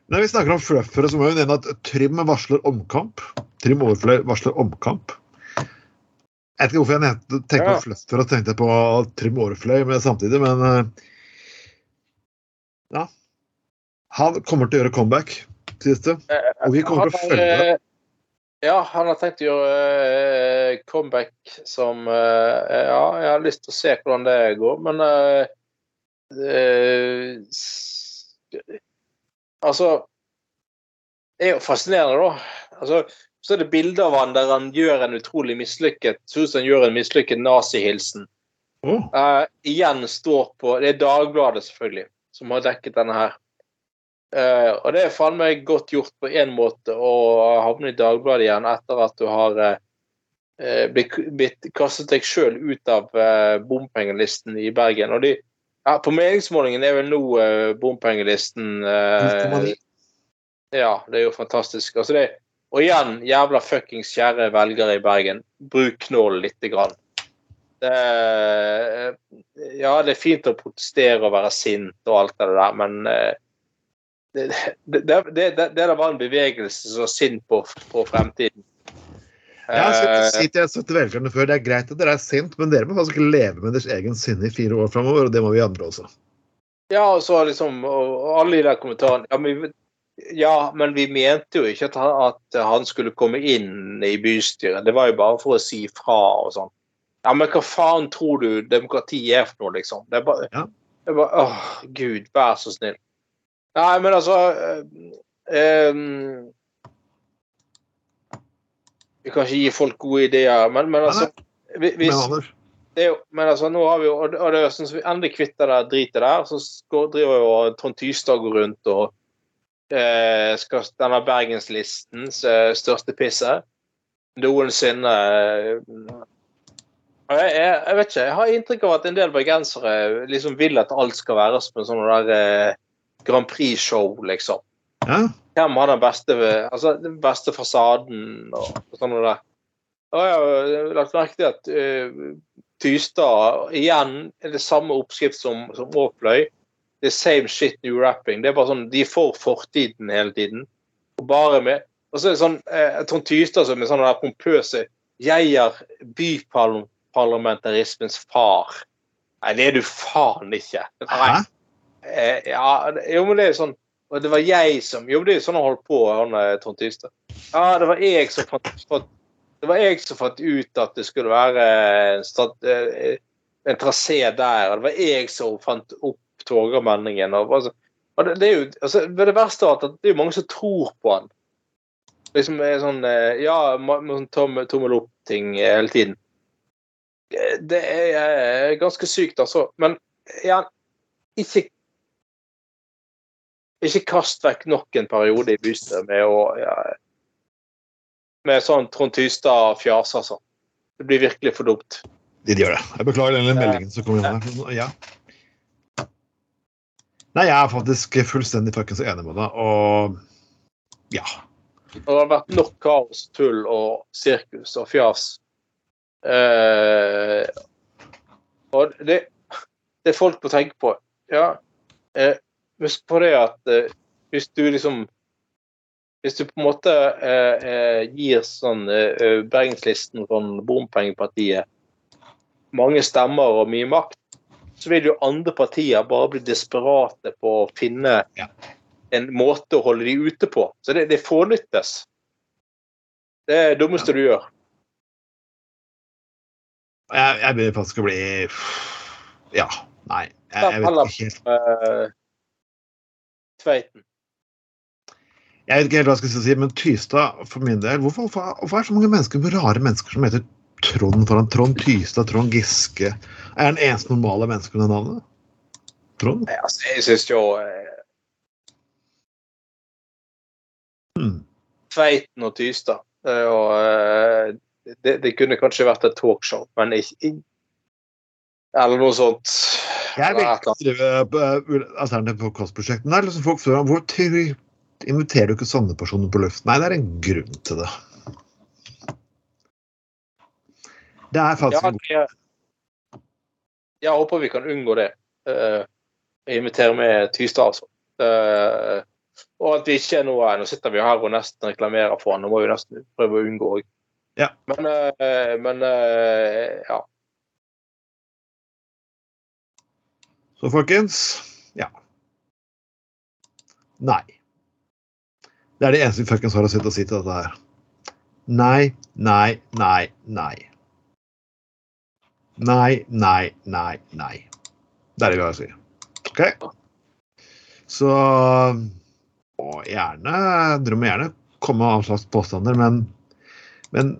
Når vi snakker om fluffere, så må vi nevne at Trym varsler omkamp. Trym Overfløy varsler omkamp. Jeg vet ikke hvorfor jeg tenkte Ja. på fluffer og tenkte på Trym Overfløy men samtidig, men ja. Han kommer til å gjøre comeback, til dette, Og vi kommer til å følge det. eh, Ja, han har tenkt å gjøre eh, comeback som eh, Ja, jeg har lyst til å se hvordan det går, men Altså Det er jo fascinerende, da. Altså, så er det bilder av han der han gjør en utrolig mislykket Ser ut som han gjør en mislykket nazihilsen. Oh. Uh, igjen står på Det er Dagbladet, selvfølgelig, som har dekket denne her. Eh, og det er faen meg godt gjort på én måte å havne i Dagbladet igjen etter at du har eh, blitt, blitt kastet deg sjøl ut av uh, bompengelisten i Bergen. Og de, ja, på meningsmålingen er vel nå bompengelisten Ja, det er jo fantastisk. Altså det, og igjen, jævla fuckings kjære velgere i Bergen, bruk knål lite grann. Det, ja, det er fint å protestere og være sint og alt det der, men det, det, det, det, var en bevegelse som var sint på, på fremtiden. Eh, jeg har sagt til velgerne før, Det er greit at dere er sint, men dere må faktisk leve med deres egen sinne i fire år framover. Og det må vi andre også. Ja, og så liksom og alle de der kommentarene ja men, vi- ja, men vi mente jo ikke at han, at han skulle komme inn i bystyret. Det var jo bare for å si fra og sånn. Ja, men hva faen tror du demokrati er for noe, liksom? Det er bare, Ja. det er bare Åh, gud, vær så snill. Nei, men altså eh, eh, Vi kan ikke gi folk gode ideer, men, men altså vi- Men hvis, det er jo, men altså, nå har vi jo, og det- og det er sånn som vi endelig kvitter det dritet der, så skal, driver jo Trond Tystad går rundt og eh, skal denne Bergenslistens eh, største pisset noensinne eh, jeg, jeg, jeg vet ikke, jeg har inntrykk av at en del bergensere liksom vil at alt skal være som en sånn der eh, Grand Prix-show, liksom. ja, Hvem har den beste, altså, den beste fasaden og, og sånn og det. Og jeg har lagt merke til at uh, Tystad igjen er det samme oppskrift som, som Åpløy. Det er same shit new rapping. Det er bare sånn, De er for fortiden hele tiden. Og bare med og så er det sånn, eh, Trond Tystad som er sånn der pompøse Jeg er byparlamentarismens far. Nei, det er du faen ikke. Nei. Eh, ja, jo, men det er jo sånn og det var jeg som Jo, det er jo sånn han holdt på, han eh, Trond Tystad. Ja, det var jeg som fant, fant Det var jeg som fant ut at det skulle være en, eh, en trasé der, og det var jeg som fant opp Torgallmenningen. Altså, det, er jo altså, det verste er at det er jo mange som tror på han. Liksom er sånn Ja, sånn tommel, tommel opp-ting hele tiden. Det er ganske sykt, altså. Men ja, ikke ikke kast vekk nok en periode i bystyret med å ja, Med sånn Trond Tystad-fjas, altså. Det blir virkelig for dumt. de gjør det. Jeg beklager den meldingen som kom inn. Ja. Nei, jeg er faktisk fullstendig fuckings enig med deg, og ja. Og det har vært nok kaos, tull og sirkus og fjas. Eh, og det, det folk må tenke på Ja, eh, husk på det at eh, hvis du liksom Hvis du på en måte eh, eh, gir sånn eh, Bergenslisten sånn bompengepartiet mange stemmer og mye makt, så vil jo andre partier bare bli desperate på å finne Ja. en måte å holde de ute på. Så det, det fornyttes. Det er det dummeste du gjør. Jeg, jeg begynner faktisk å bli Ja. Nei. Jeg, jeg vet ikke helt Eh, Tveiten. Jeg vet ikke helt hva jeg skal si, men Tystad, for min del Hvorfor, hvorfor, er det så mange mennesker, rare mennesker som heter Trond foran Trond Tystad, Trond Giske? Er han eneste normale menneske med det navnet? Trond? Ja, Altså, jeg syns jo eh, Hmm. Tveiten og Tystad eh, og eh, det, det kunne kanskje vært et talkshow, men ikke Eller noe sånt. Jeg vil ikke drive uh, podkastprosjekt, men det er liksom folk spør om hvor inviterer du ikke sånne personer på luften? Nei, det er en grunn til det. Det er faktisk Ja, god jeg håper vi kan unngå det. Uh, invitere med Tystad, altså. Uh, og at vi ikke er noe Nå sitter vi her og nesten reklamerer for han, nå må vi nesten prøve å unngå òg. Ja. Men, uh, men uh, ja. Så folkens, ja. Nei. Det er det eneste vi fuckings har å sitte og si til dette her. Nei, nei, nei, nei. Nei, nei, nei, nei. Det er det vi har å si. OK? Så Og gjerne Dere må gjerne komme med alle slags påstander, men, men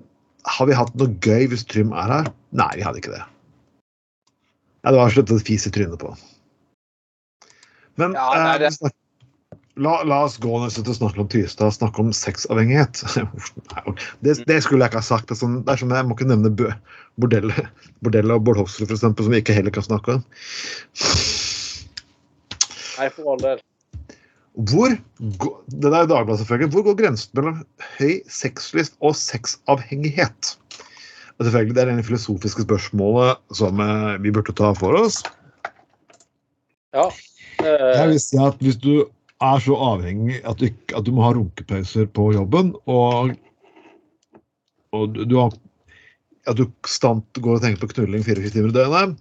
har vi hatt noe gøy hvis Trym er her? Nei, vi hadde ikke det. Ja, det var sluttet å fise i trynet på. Men Ja, det- eh, snak- la, la oss gå ned å snakke om Tystad og snakke om sexavhengighet. [laughs] det, det skulle jeg ikke ha sagt. Det er sånn, det er sånn Jeg må ikke nevne bordellet bordellet og Bård Hoksrud, eksempel, som vi ikke heller kan snakke om. Nei, for all del. Hvor Det er Dagbladet, selvfølgelig. Hvor går grensen mellom høy sexlyst og sexavhengighet? Og selvfølgelig, Det er det filosofiske spørsmålet som eh, vi burde ta for oss. Ja. Jeg Eh, vil si at Hvis du er så avhengig at du, at du må ha runkepauser på jobben, og, og du, du har at du konstant går og tenker på knulling 24 timer i døgnet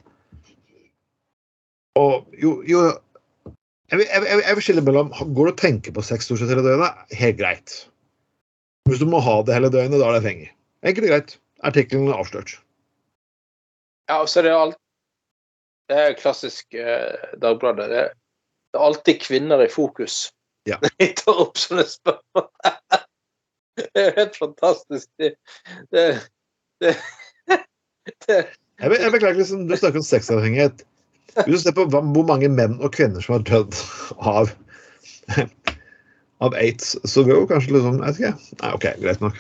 Og jo, jo jeg, vil, jeg, jeg vil skille mellom Går du og tenker på sex stort sett hele døgnet? Helt greit. Hvis du må ha det hele døgnet, da er det fengig, Enkelt og greit. Artikkelen avslørt. ja, og så er det alt Det er klassisk eh, Dagbladet. Det, det er alltid kvinner i fokus. Ja. [laughs] De tar opp sånne spørsmål. [laughs] Det er helt fantastisk. Det, det, det, det Jeg, jeg beklager, liksom, du snakker om sexavhengighet. Hvis du ser på hvor mange menn og kvinner som har dødd av av aids, så går jo kanskje liksom Jeg vet ikke. Nei, OK, greit nok.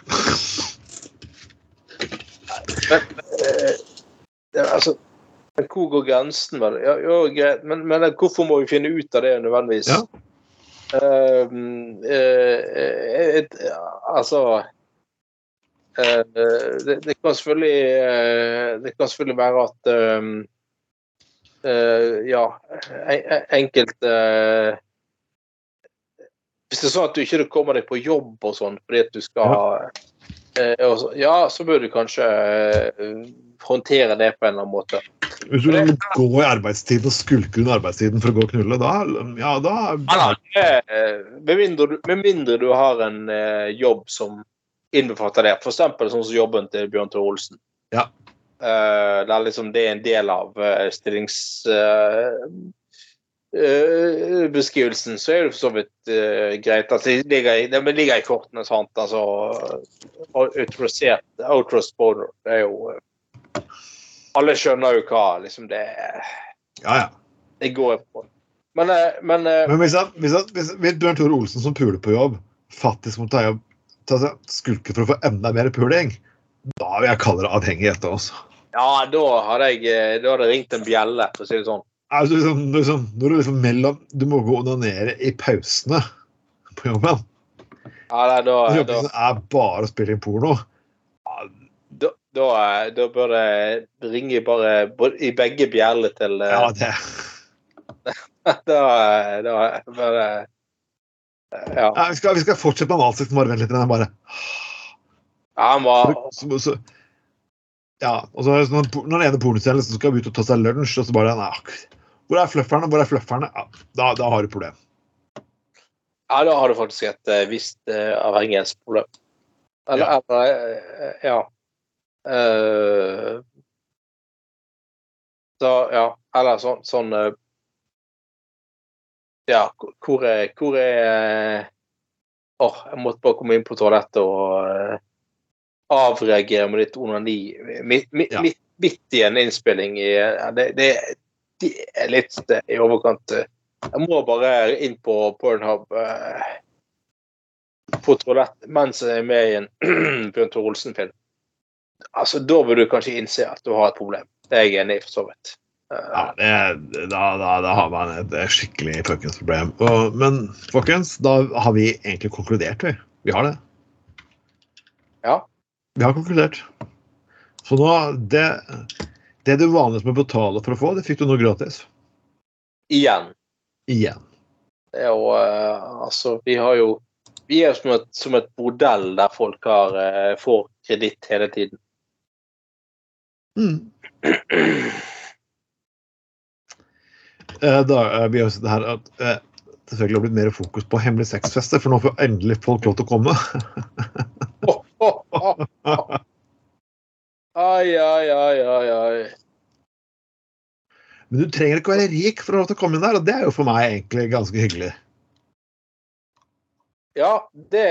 Eh, det, er altså, men hvor går grensen? Vel? Ja, greit, men, men hvorfor må vi finne ut av det nødvendigvis? Ja. Uh, uh, et, altså uh, det, det kan selvfølgelig eh, Det kan selvfølgelig være at ehm, eh, Ja, en- en- enkelte Hvis det er sånn at du ikke kommer deg på jobb og sånn fordi at du skal eh, så, Ja, så burde du kanskje eh, håndtere det på en eller annen måte. Hvis du vil gå i arbeidstiden og skulke under arbeidstiden for å gå og knulle, da ja, da, Eh, Med mindre, du, med mindre du har en eh, jobb som innbefatter det. F.eks. sånn som jobben til Bjørn Tore Olsen. Ja. Eh, der liksom det er en del av uh, stillingsbeskrivelsen, så er det for så vidt uh, greit. at det ligger, i- det ligger i kortene, sant. Altså autorisert Outrust Boner. Det er jo uh, Alle skjønner jo hva liksom det ja, ja. Det går på. Men, uh, men eh, Men hvis, han, hvis, han, hvis, hvis Bjørn Tore Olsen som puler på jobb, faktisk må ta jobb, ta seg skulke for å få enda mer puling, da vil jeg kalle det avhengighet. Også. Ja, da hadde jeg eh, Da hadde ringt en bjelle, for å si det sånn. Altså, liksom, liksom, når du liksom mellom Du må gå og onanere i pausene på jobben. Ja, nei, da, da, jobben din er bare å spille inn porno. da, da, eh, da bør det ringe bare i begge bjeller til eh, Ja, det, [laughs] Da, eh, da bør det Ja. ja, vi, skal, vi skal fortsette med analsex. Bare vent litt. men Bare, ja han var så, så, ja, og så når, når den ene pornostjernen liksom skal ut og ta seg lunsj, og så bare nei, Hvor er flufferne? Hvor er flufferne? Ja, da, da har du et problem. Ja, da har du faktisk et eh, visst uh, avhengighetsproblem. Eller, Ja. eller eh, Ja. Uh, så, ja. Eller sånn, sånn uh, Ja, hvor- er Hvor er Åh, jeg måtte bare komme inn på toalettet og uh, avreagere med litt onani midt, midt, Ja. midt, midt i en innspilling. I, det, det, det er litt eh, i overkant. eh, Jeg må bare inn på Pornhub eh, på toalett mens jeg er med i en [clears throat] Bjørn Tore Olsen-film. Altså, Da bør du kanskje innse at du har et problem. Det er jeg enig i, for så vidt. Eh, Ja, det, da, da, da har man et skikkelig fuckings problem. Og, men folkens, da har vi egentlig konkludert, vi. Vi har det. Ja. Vi har konkludert. Så nå Det, det du vanligvis må betale for å få, det fikk du nå gratis. igjen. Igjen. Det er jo Altså, vi har jo Vi er som et, som et bordell der folk har, eh, får kreditt hele tiden. Mm. [clears throat] Eh, da, eh, vi har sett her at det selvfølgelig har blitt mer fokus på hemmelig sexfester, for nå får endelig folk lov til å komme. [laughs] [laughs] [laughs] Ai, ai, ai, ai, ai. Men du trenger ikke være rik for å å komme inn der, og det er jo for meg egentlig ganske hyggelig. Ja, det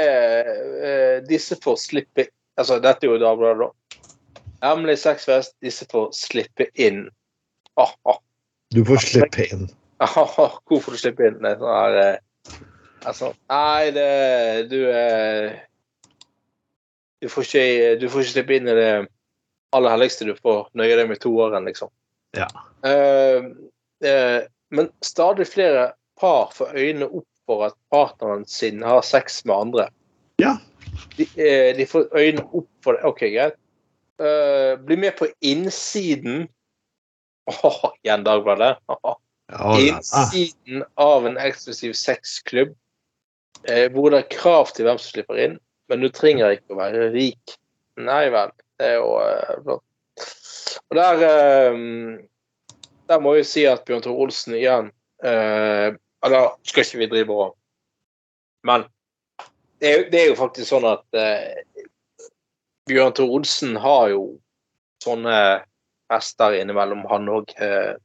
eh, Disse får slippe Altså, dette er jo Dagbladet, da. Hemmelig sexfest. Disse får slippe inn. Ah, ah. Du får slippe inn. Ah, ah, Hvorfor du slippe inn? Nei, er sånn her eh, Altså, nei, det Du eh, Du får ikke Du får ikke slippe inn i det aller helligste. Du får nøye deg med toåren, liksom. Ja. Uh, uh, men stadig flere par får øynene opp for at partneren sin har sex med andre. Ja. De, uh, de får øynene opp for det. OK, greit. Bli med på innsiden Åh, igjen Dagbladet. Oh. Ja, Innsiden av en eksklusiv sexklubb hvor det er krav til hvem som slipper inn, men du trenger ikke å være rik. Nei vel. Det er jo flott. Og der eh, Der må jeg si at Bjørn Tore Olsen igjen eh, Eller skal ikke vi drive og Men det er, jo- det er jo faktisk sånn at eh, Bjørn Tore Olsen har jo sånne fester innimellom, han òg. Ja,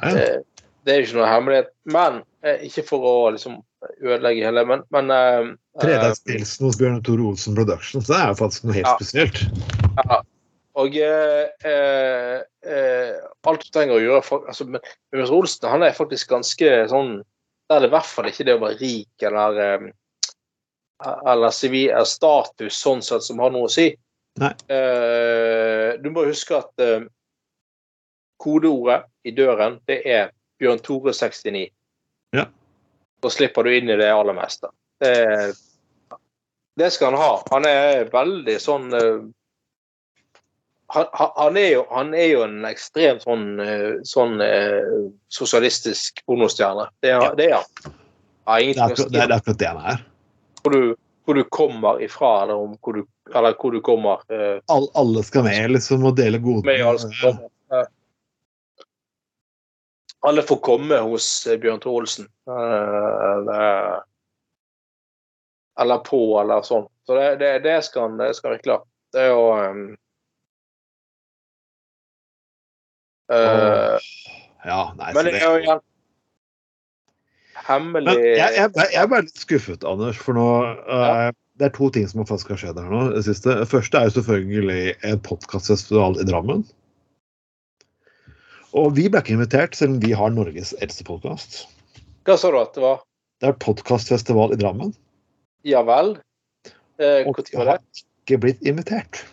ja. Det er jo ikke noe hemmelighet. Men ikke for å liksom ødelegge hele, men, men uh, eh, hos Bjørn Tore Olsen Productions, det er jo faktisk noe helt Ja. spesielt. ja. Og uh, alt du trenger å gjøre for, altså, men Bjørn Olsen han er faktisk ganske sånn Der er det i hvert fall ikke det å være rik eller eller sivil status sånn sett som har noe å si. Eh, du må huske at uh, kodeordet i døren, det er Bjørn Tore 69. Da slipper du inn i det aller meste. Det, det skal han ha. Han er veldig sånn eh, han, han- er jo, han er jo en ekstremt sånn, eh, sånn eh, sosialistisk pornostjerne. Det, Ja. det er han. Det er akkurat det, er akkurat det han er. hvor du, hvor du kommer ifra, eller, om hvor, du, eller hvor du kommer eh, All, alle skal med, liksom, og dele godene. Ja. Alle får komme hos eh, Bjørn Tore Olsen. Eh, eller på, eller sånn. Så det, det, det skal han virkelig ha. Det er jo um, uh, Ja, nei, Men det er jo Hemmelig jeg, jeg, jeg er bare litt skuffet, Anders, for nå eh, Det er to ting som faktisk har skjedd her nå. Det siste. Første er jo selvfølgelig en podkastfestival i Drammen. Og vi ble ikke invitert, selv om vi har Norges eldste podkast. Hva sa du at det var? Det er podkastfestival i Drammen, Ja vel? Eh, og vi har ikke blitt invitert.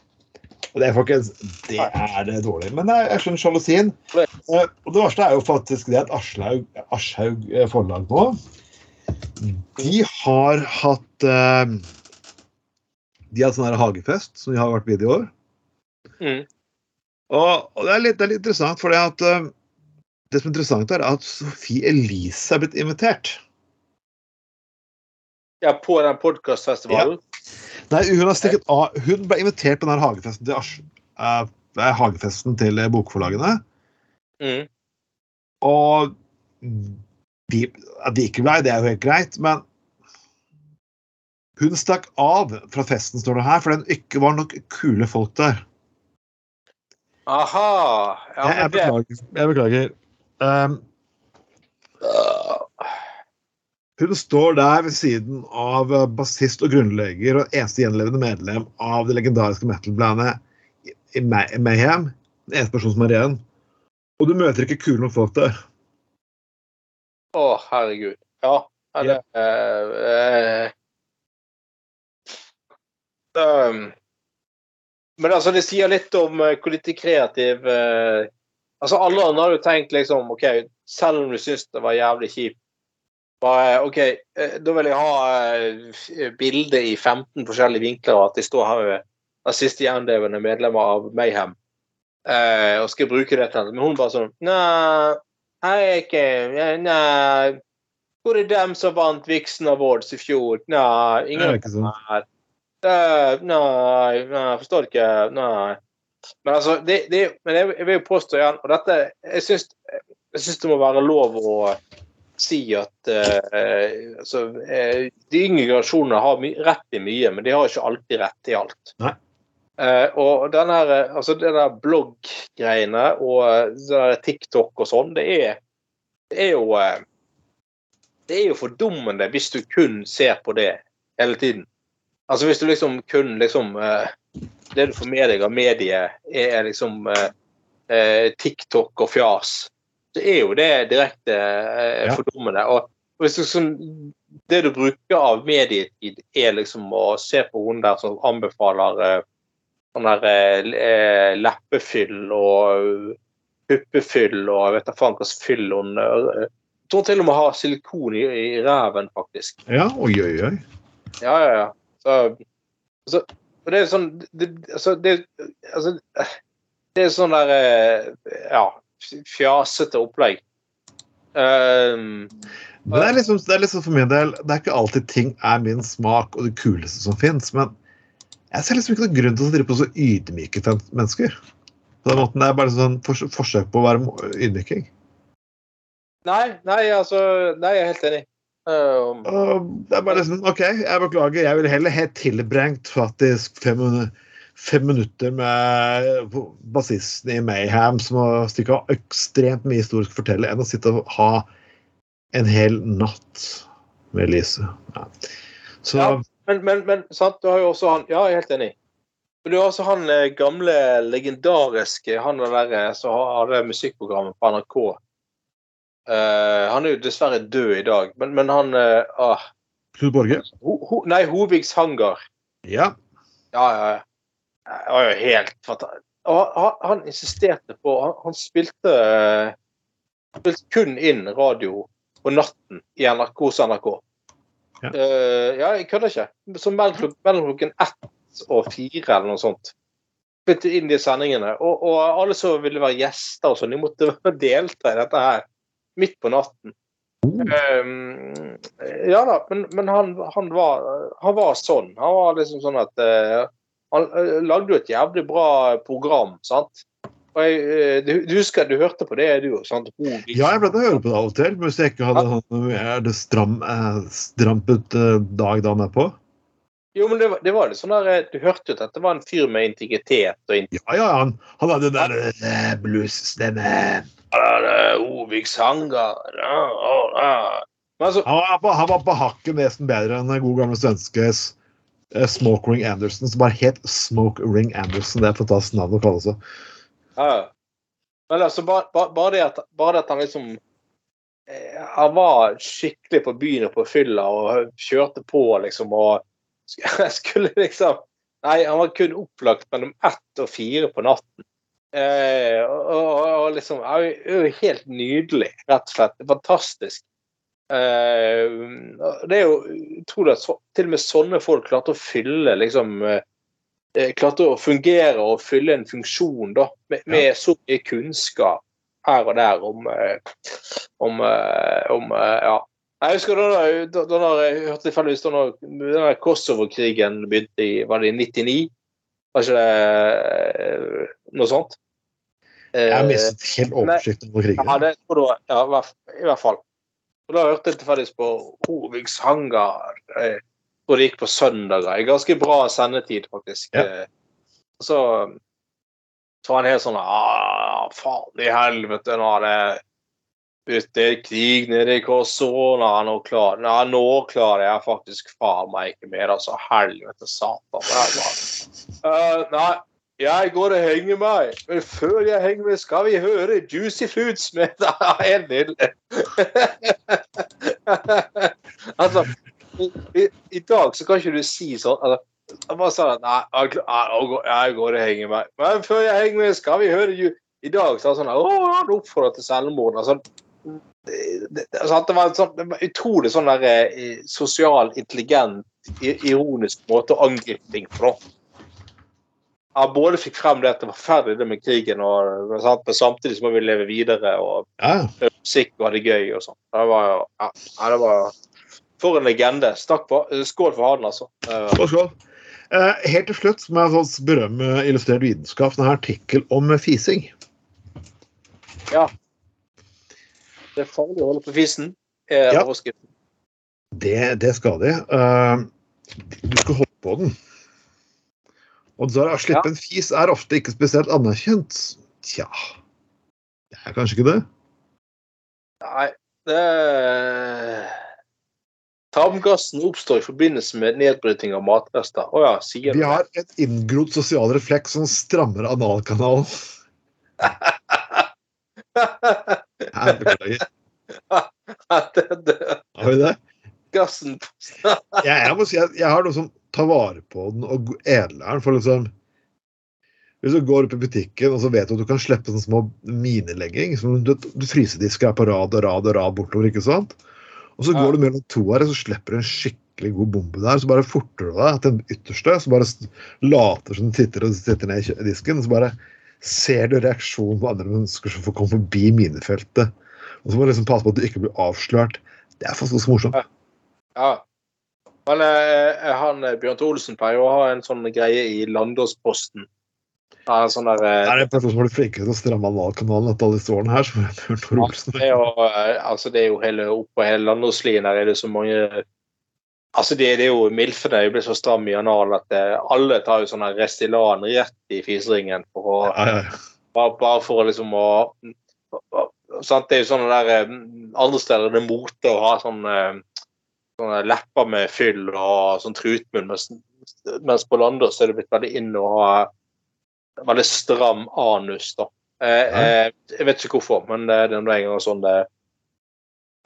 Og det er folkens, det er det dårlig. Men jeg, jeg skjønner sjalusien. Eh, Og det verste er jo faktisk det at Aslaug, Aschhaug eh, forlag nå De har hatt eh, De har hatt sånn her hagefest som de har vært med i år. Mm. Og, og det, er litt, det er litt interessant, for det at eh, det som er interessant, er at Sofie Elise er blitt invitert. Ja, på den podkastfestivalen? Nei, hun har stikket av. Hun ble invitert på den hagefesten til, er hagefesten til eh, bokforlagene. Mm. Og de, at de ikke ble, det er jo helt greit, men hun stakk av fra festen, står det her, for det ikke var nok kule folk der. Aha! Ja, jeg, jeg beklager. Jeg beklager. Um, hun står der ved siden av eh, bassist og grunnlegger og eneste gjenlevende medlem av det legendariske metal-bandet Mayhem. Den eneste personen som er igjen. Og du møter ikke kule nok folk der. Å, herregud. Ja. ja det, uh, uh, um, men altså, det sier litt om eh, hvor lite kreativ eh, Altså, alle andre har jo tenkt liksom OK, selv om du syns det var jævlig kjipt bare, OK, eh, da vil jeg ha eh, bilde i 15 forskjellige vinkler, og at de står her med den siste gjenlevende medlemmer av Mayhem, eh, og skal bruke det til Men hun bare sånn Nei, jeg er ikke Nei. Hvor er dem som vant Vixen Awards i fjor? Nei, ingen er her. Det- Nei, nei, jeg forstår ikke. Nei. Men altså, det, det, men jeg, jeg vil jo påstå igjen, og dette Jeg syns, jeg syns det må være lov å si at uh, altså, uh, De yngre generasjonene har rett i mye, men de har ikke alltid rett i alt. Nei. Uh, og den her, eh, altså der blogg-greiene og eh, der TikTok og sånn, det er, det er jo eh, Det er jo fordummende hvis du kun ser på det hele tiden. Altså hvis du liksom kun liksom eh, Det du får med deg av mediet, er liksom eh, eh, TikTok og fjas, så er jo det direkte Ja. fordummende. Og hvis du sånn, det du bruker av medietid, er liksom å se på hun der som anbefaler sånn der leppefyll og puppefyll og jeg vet da faen hva slags fyll hun Jeg tror til og med har silikon i, i ræven, faktisk. Ja, oi, oi, oi. Ja, ja, ja. Så, så og det er sånn det, altså, det, altså, det er sånn der eh, Ja, fjasete opplegg. Um, det er, liksom, det er liksom for min del Det er ikke alltid ting er min smak og det kuleste som fins, men jeg ser liksom ikke noen grunn til å drive på så ydmyke mennesker. På den måten, Det er bare sånn fors forsøk på å være ydmyking. nei, nei, altså Nei, jeg er helt enig. Um, Og det er bare liksom OK, jeg beklager, jeg ville heller helt tilbrengt faktisk fem, fem minutter med bassisten i Mayhem som har stikket av ekstremt mye historisk å fortelle, enn å sitte og ha en hel natt med Lise. Ja. Så Ja. Men, men, men sant, du har jo også han Ja, jeg er helt enig. Men du har også han eh, gamle, legendariske Han der som hadde musikkprogrammet på NRK. Eh, han er jo dessverre død i dag, men, men han uh, ah, Knut Borge? ho, ho, Nei, Hovigs Hangar. Ja. Ja, ja, ja. Det var jo helt fatalt. Han, han insisterte på Han, han spilte, uh, spilte kun inn radio på natten i NRK hos NRK. Ja. uh, ja, jeg kødder ikke. Så mellom, mellom klokken ett og fire eller noe sånt. Spilte inn de sendingene. Og, og alle som ville være gjester og sånn, de måtte [laughs] delta i dette her midt på natten. Um, ja da, men, men han, han, var, han var sånn. Han var liksom sånn at uh, Han eh, lagde jo et jævlig bra program, sant? Og jeg, eh, du, du husker du hørte på det, du sant? Hovigs- ja, jeg pleide å høre på det av og til, men hvis jeg ikke hadde sånn er det stram, eh, strampet eh, dag da med på. Jo, men det var, det var litt sånn der eh, Du hørte jo at det var en fyr med integritet og integritet. Ja, ja, han, han hadde den der eh, Ovik Sanger. det er altså, Han var, han var på hakket nesten bedre enn den gode gamle svenske eh, Smoke Ring Anderson, som bare het Smoke Ring Anderson. Det er et fantastisk navn å kalle seg. Ja. ja. Men altså, bare, bare, bare, det at, bare det at han liksom eh, Han var skikkelig på byen og på fylla og kjørte på, liksom, og sk- [laughs] skulle liksom Nei, han var kun opplagt mellom ett og fire på natten. Eh, og, og, og liksom er helt nydelig, rett og slett. Fantastisk. Eh, det er jo utrolig at så, til og med sånne folk klarte å fylle liksom eh, eh, klarte å fungere og fylle en funksjon da, med, med så mye kunnskap her og der om, eh, om, eh, om ja. Jeg husker da, da, da, da jeg hørte tilfeldigvis da den der Kosovo-krigen begynte i var det i 99? Var ikke det eh, noe sånt? Eh, Jeg har mistet helt oversikten over krigen. ja, det. Ja, i hvert, fall. Og da hørte jeg tilfeldigvis på Hovigs Hangar. eh, hvor det gikk på søndager. Ganske bra sendetid, faktisk. Ja. Eh, Så, så var han helt sånn ah, Faen i helvete, nå er det i krig nede i Kosovo. Nå, nå, klar, nei, nå klarer jeg faktisk faen meg ikke mer. Altså, helvete satan. Eh, nei, jeg går og henger meg. Men før jeg henger meg, skal vi høre Juicy Fruits med [laughs] helt nydelig. [laughs] altså, i, i, dag så kan ikke du si sånn altså, bare sa at nei, jeg, går- og henger meg. Men før jeg henger meg, skal vi høre ju I dag så det sånn Å, han oppfordrer til selvmord. Altså, altså, det, var en sånn, det var utrolig sånn der eh, sosial, intelligent, ironisk måte å angripe ting på. Han både fikk frem det at det var ferdig det med krigen, og, sant? men samtidig så må vi leve videre og Ja, musikk og ha det gøy og sånn. Det var jo ja, ja, det var For en legende. Snakk på. Skål for han, altså. Eh, skål, skål. Eh, helt til slutt må jeg sånn berømme Illustrert vitenskap. Denne artikkel om fising. Det er farlig å holde på fisen. er Ja. overskriften. Det, det skal de. Uh, du skal holde på den. Og så å slippe en fis er ofte ikke spesielt anerkjent. Tja Det er kanskje ikke det? Nei, det Tarmgassen oppstår i forbindelse med nedbryting av matrester. Oh, ja, sier Vi har et inngrodd sosial refleks som strammer analkanalen. [laughs] Beklager. [laughs] Har vi det? gassen Jeg, jeg må si at jeg har noe som tar vare på den og edler den. For liksom Hvis du går opp i butikken og så vet du at du kan slippe sånne små minelegging som du, du Frysedisker er på rad og rad og rad bortover, ikke sant? Og så Ja. går du mellom to her, og så slipper du en skikkelig god bombe der. Så bare forter du deg til den ytterste, så bare later som du titter og sitter ned i disken. Og så bare ser du reaksjonen på andre mennesker som får komme forbi minefeltet. Og så må du liksom passe på at du ikke blir avslørt. Det er faktisk ganske morsomt. Ja. Men eh, han eh, Bjørn Olsen pleier å ha en sånn greie i Landåsposten. Ja, sånn der eh, Det er en person som har blitt flinkere til å stramme analkanalen etter alle disse årene her. som er Bjørn Olsen. Ja, Det er jo, eh, altså det er jo hele oppå hele Landåslien her er det så mange Altså det, det er jo Milfene blir så stram i analen at det, alle tar jo sånn Restylan rett i fiseringen for å Ja, ja, ja. bare, bare for å liksom å sant? Det er jo sånne der eh, Andre steder det er det mote å ha sånn eh, sånne lepper med fyll og sånn trutmunn, mens, mens på Landås er det blitt veldig inn å ha veldig stram anus, da. Eh, eh, jeg vet ikke hvorfor, men det er nå engang sånn det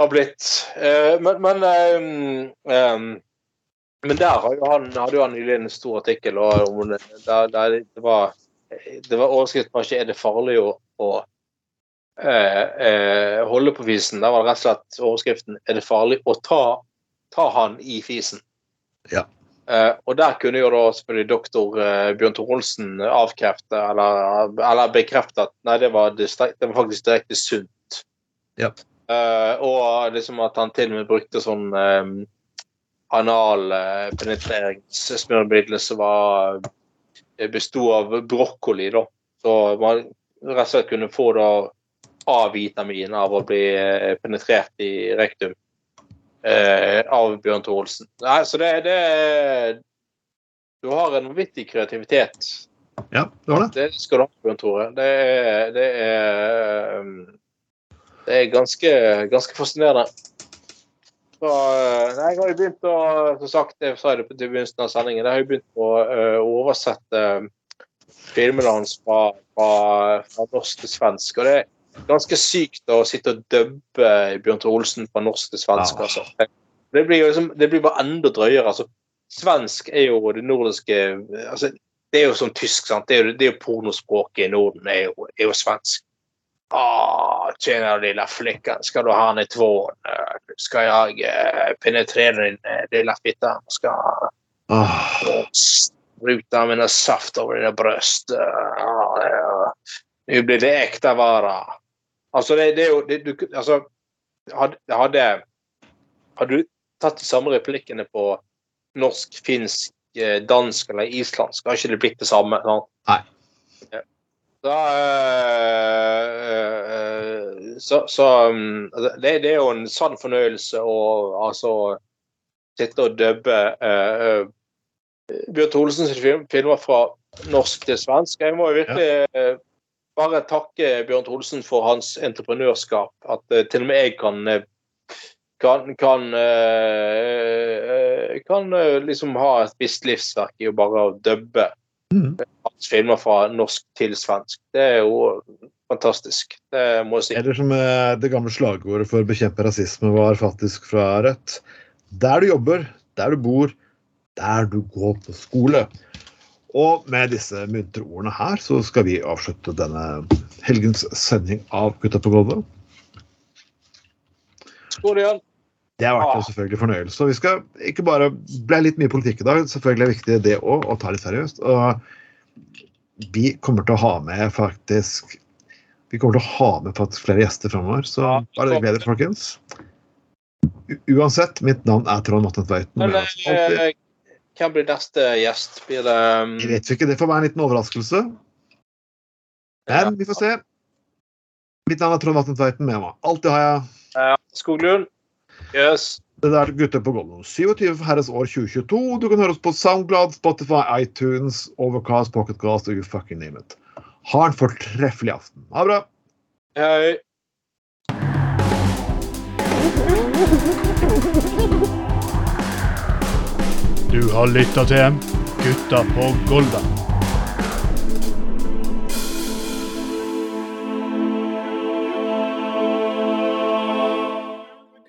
har blitt. Eh, men men, eh, eh, men der han, hadde jo han nylig en stor artikkel og det, der, der det var det var overskriften ikke 'Er det farlig å, å eh, eh, holde på fisen?' Der var det rett og slett overskriften 'Er det farlig å ta, ta han i fisen?' Ja. Eh, og der kunne jo da selvfølgelig doktor eh, Bjørn Tor Olsen avkrefte, eller, eller bekrefte at nei, det var, det var faktisk direkte sunt. Ja. Eh, og liksom at han til og med brukte sånn um, analpenetreringsmidler som var besto av brokkoli, da. Så man rett og slett kunne få da A-vitamin av å bli eh, penetrert i rektum uh, av Bjørn Thor Olsen. Nei, så det, det Du har en vanvittig kreativitet. ja, det har det. Det skal du ha, Bjørn Tore. Det det er um, Det er ganske, ganske fascinerende. Så, uh, nei, jeg har jo begynt å Som sagt, jeg sa det på begynnelsen av sendingen, jeg har jo begynt å uh, oversette uh, filmene hans fra, fra, fra norsk til svensk. Og det er ganske sykt å sitte og dubbe Bjørn Tore Olsen fra norsk til svensk. Ja. Altså. Det, blir jo liksom, det blir bare enda drøyere. Altså, svensk er jo det nordiske altså, det er jo som tysk, sant. Det er jo, det er jo pornospråket i Norden, er jo, er jo svensk. Ah, tjena lilla flickan, ska du ha den i tvån? Eh, Ska jag eh, penetrera din eh, lilla fitta? Ska oh. spruta mina saft över dina bröst? Ah. Nu blir det äkta vara. Altså, det, det det, du, hadde, hadde, hadde du tatt de samme replikkene på norsk, finsk, eh, dansk eller islandsk, har ikke det blitt det samme. Sant? Nei. Ja. Da, eh, eh, så, så um, det, det er jo en sann fornøyelse å altså sitte og dubbe øh, eh, Bjørn Tholesens film, filmer fra norsk til svensk. Jeg må jo virkelig eh, bare takke Bjørn Tholesen for hans entreprenørskap. At eh, til og med jeg kan eh, kan, kan, eh, eh, kan eh, liksom ha et visst livsverk i å bare dubbe mm. Filmer fra norsk til svensk. Det er jo fantastisk. Det må jeg si. Eller som eh, det gamle slagordet for å bekjempe rasisme var faktisk fra Rødt. Der du jobber, der du bor, der du går på skole. Og med disse muntre ordene her, så skal vi avslutte denne helgens sending av Gutta på gulvet. Skål igjen. Det har vært en selvfølgelig fornøyelse. Og vi skal ikke bare ble litt mye politikk i dag, selvfølgelig er det viktig det òg, å ta litt seriøst. Og vi kommer til å ha med faktisk Vi kommer til å ha med faktisk flere gjester framover, så bare gled dere, folkens. U uansett, mitt navn er Trond Matten Tveiten. Men med oss alltid- eh, hvem blir neste gjest? Blir det um, Jeg vet ikke, det får være en liten overraskelse. Men vi får se. Mitt navn er Trond Matten Tveiten med meg. Alltid har jeg Ja, Skoglund? Yes. Det der Gutter på Golden. 27 for herres år 2022. Du kan høre oss på SoundGlad, Spotify, iTunes, Overcast, Pocketcast og you fucking name it. Ha en fortreffelig aften. Ha det bra. Hei. Du har lytta til Gutta på Golda.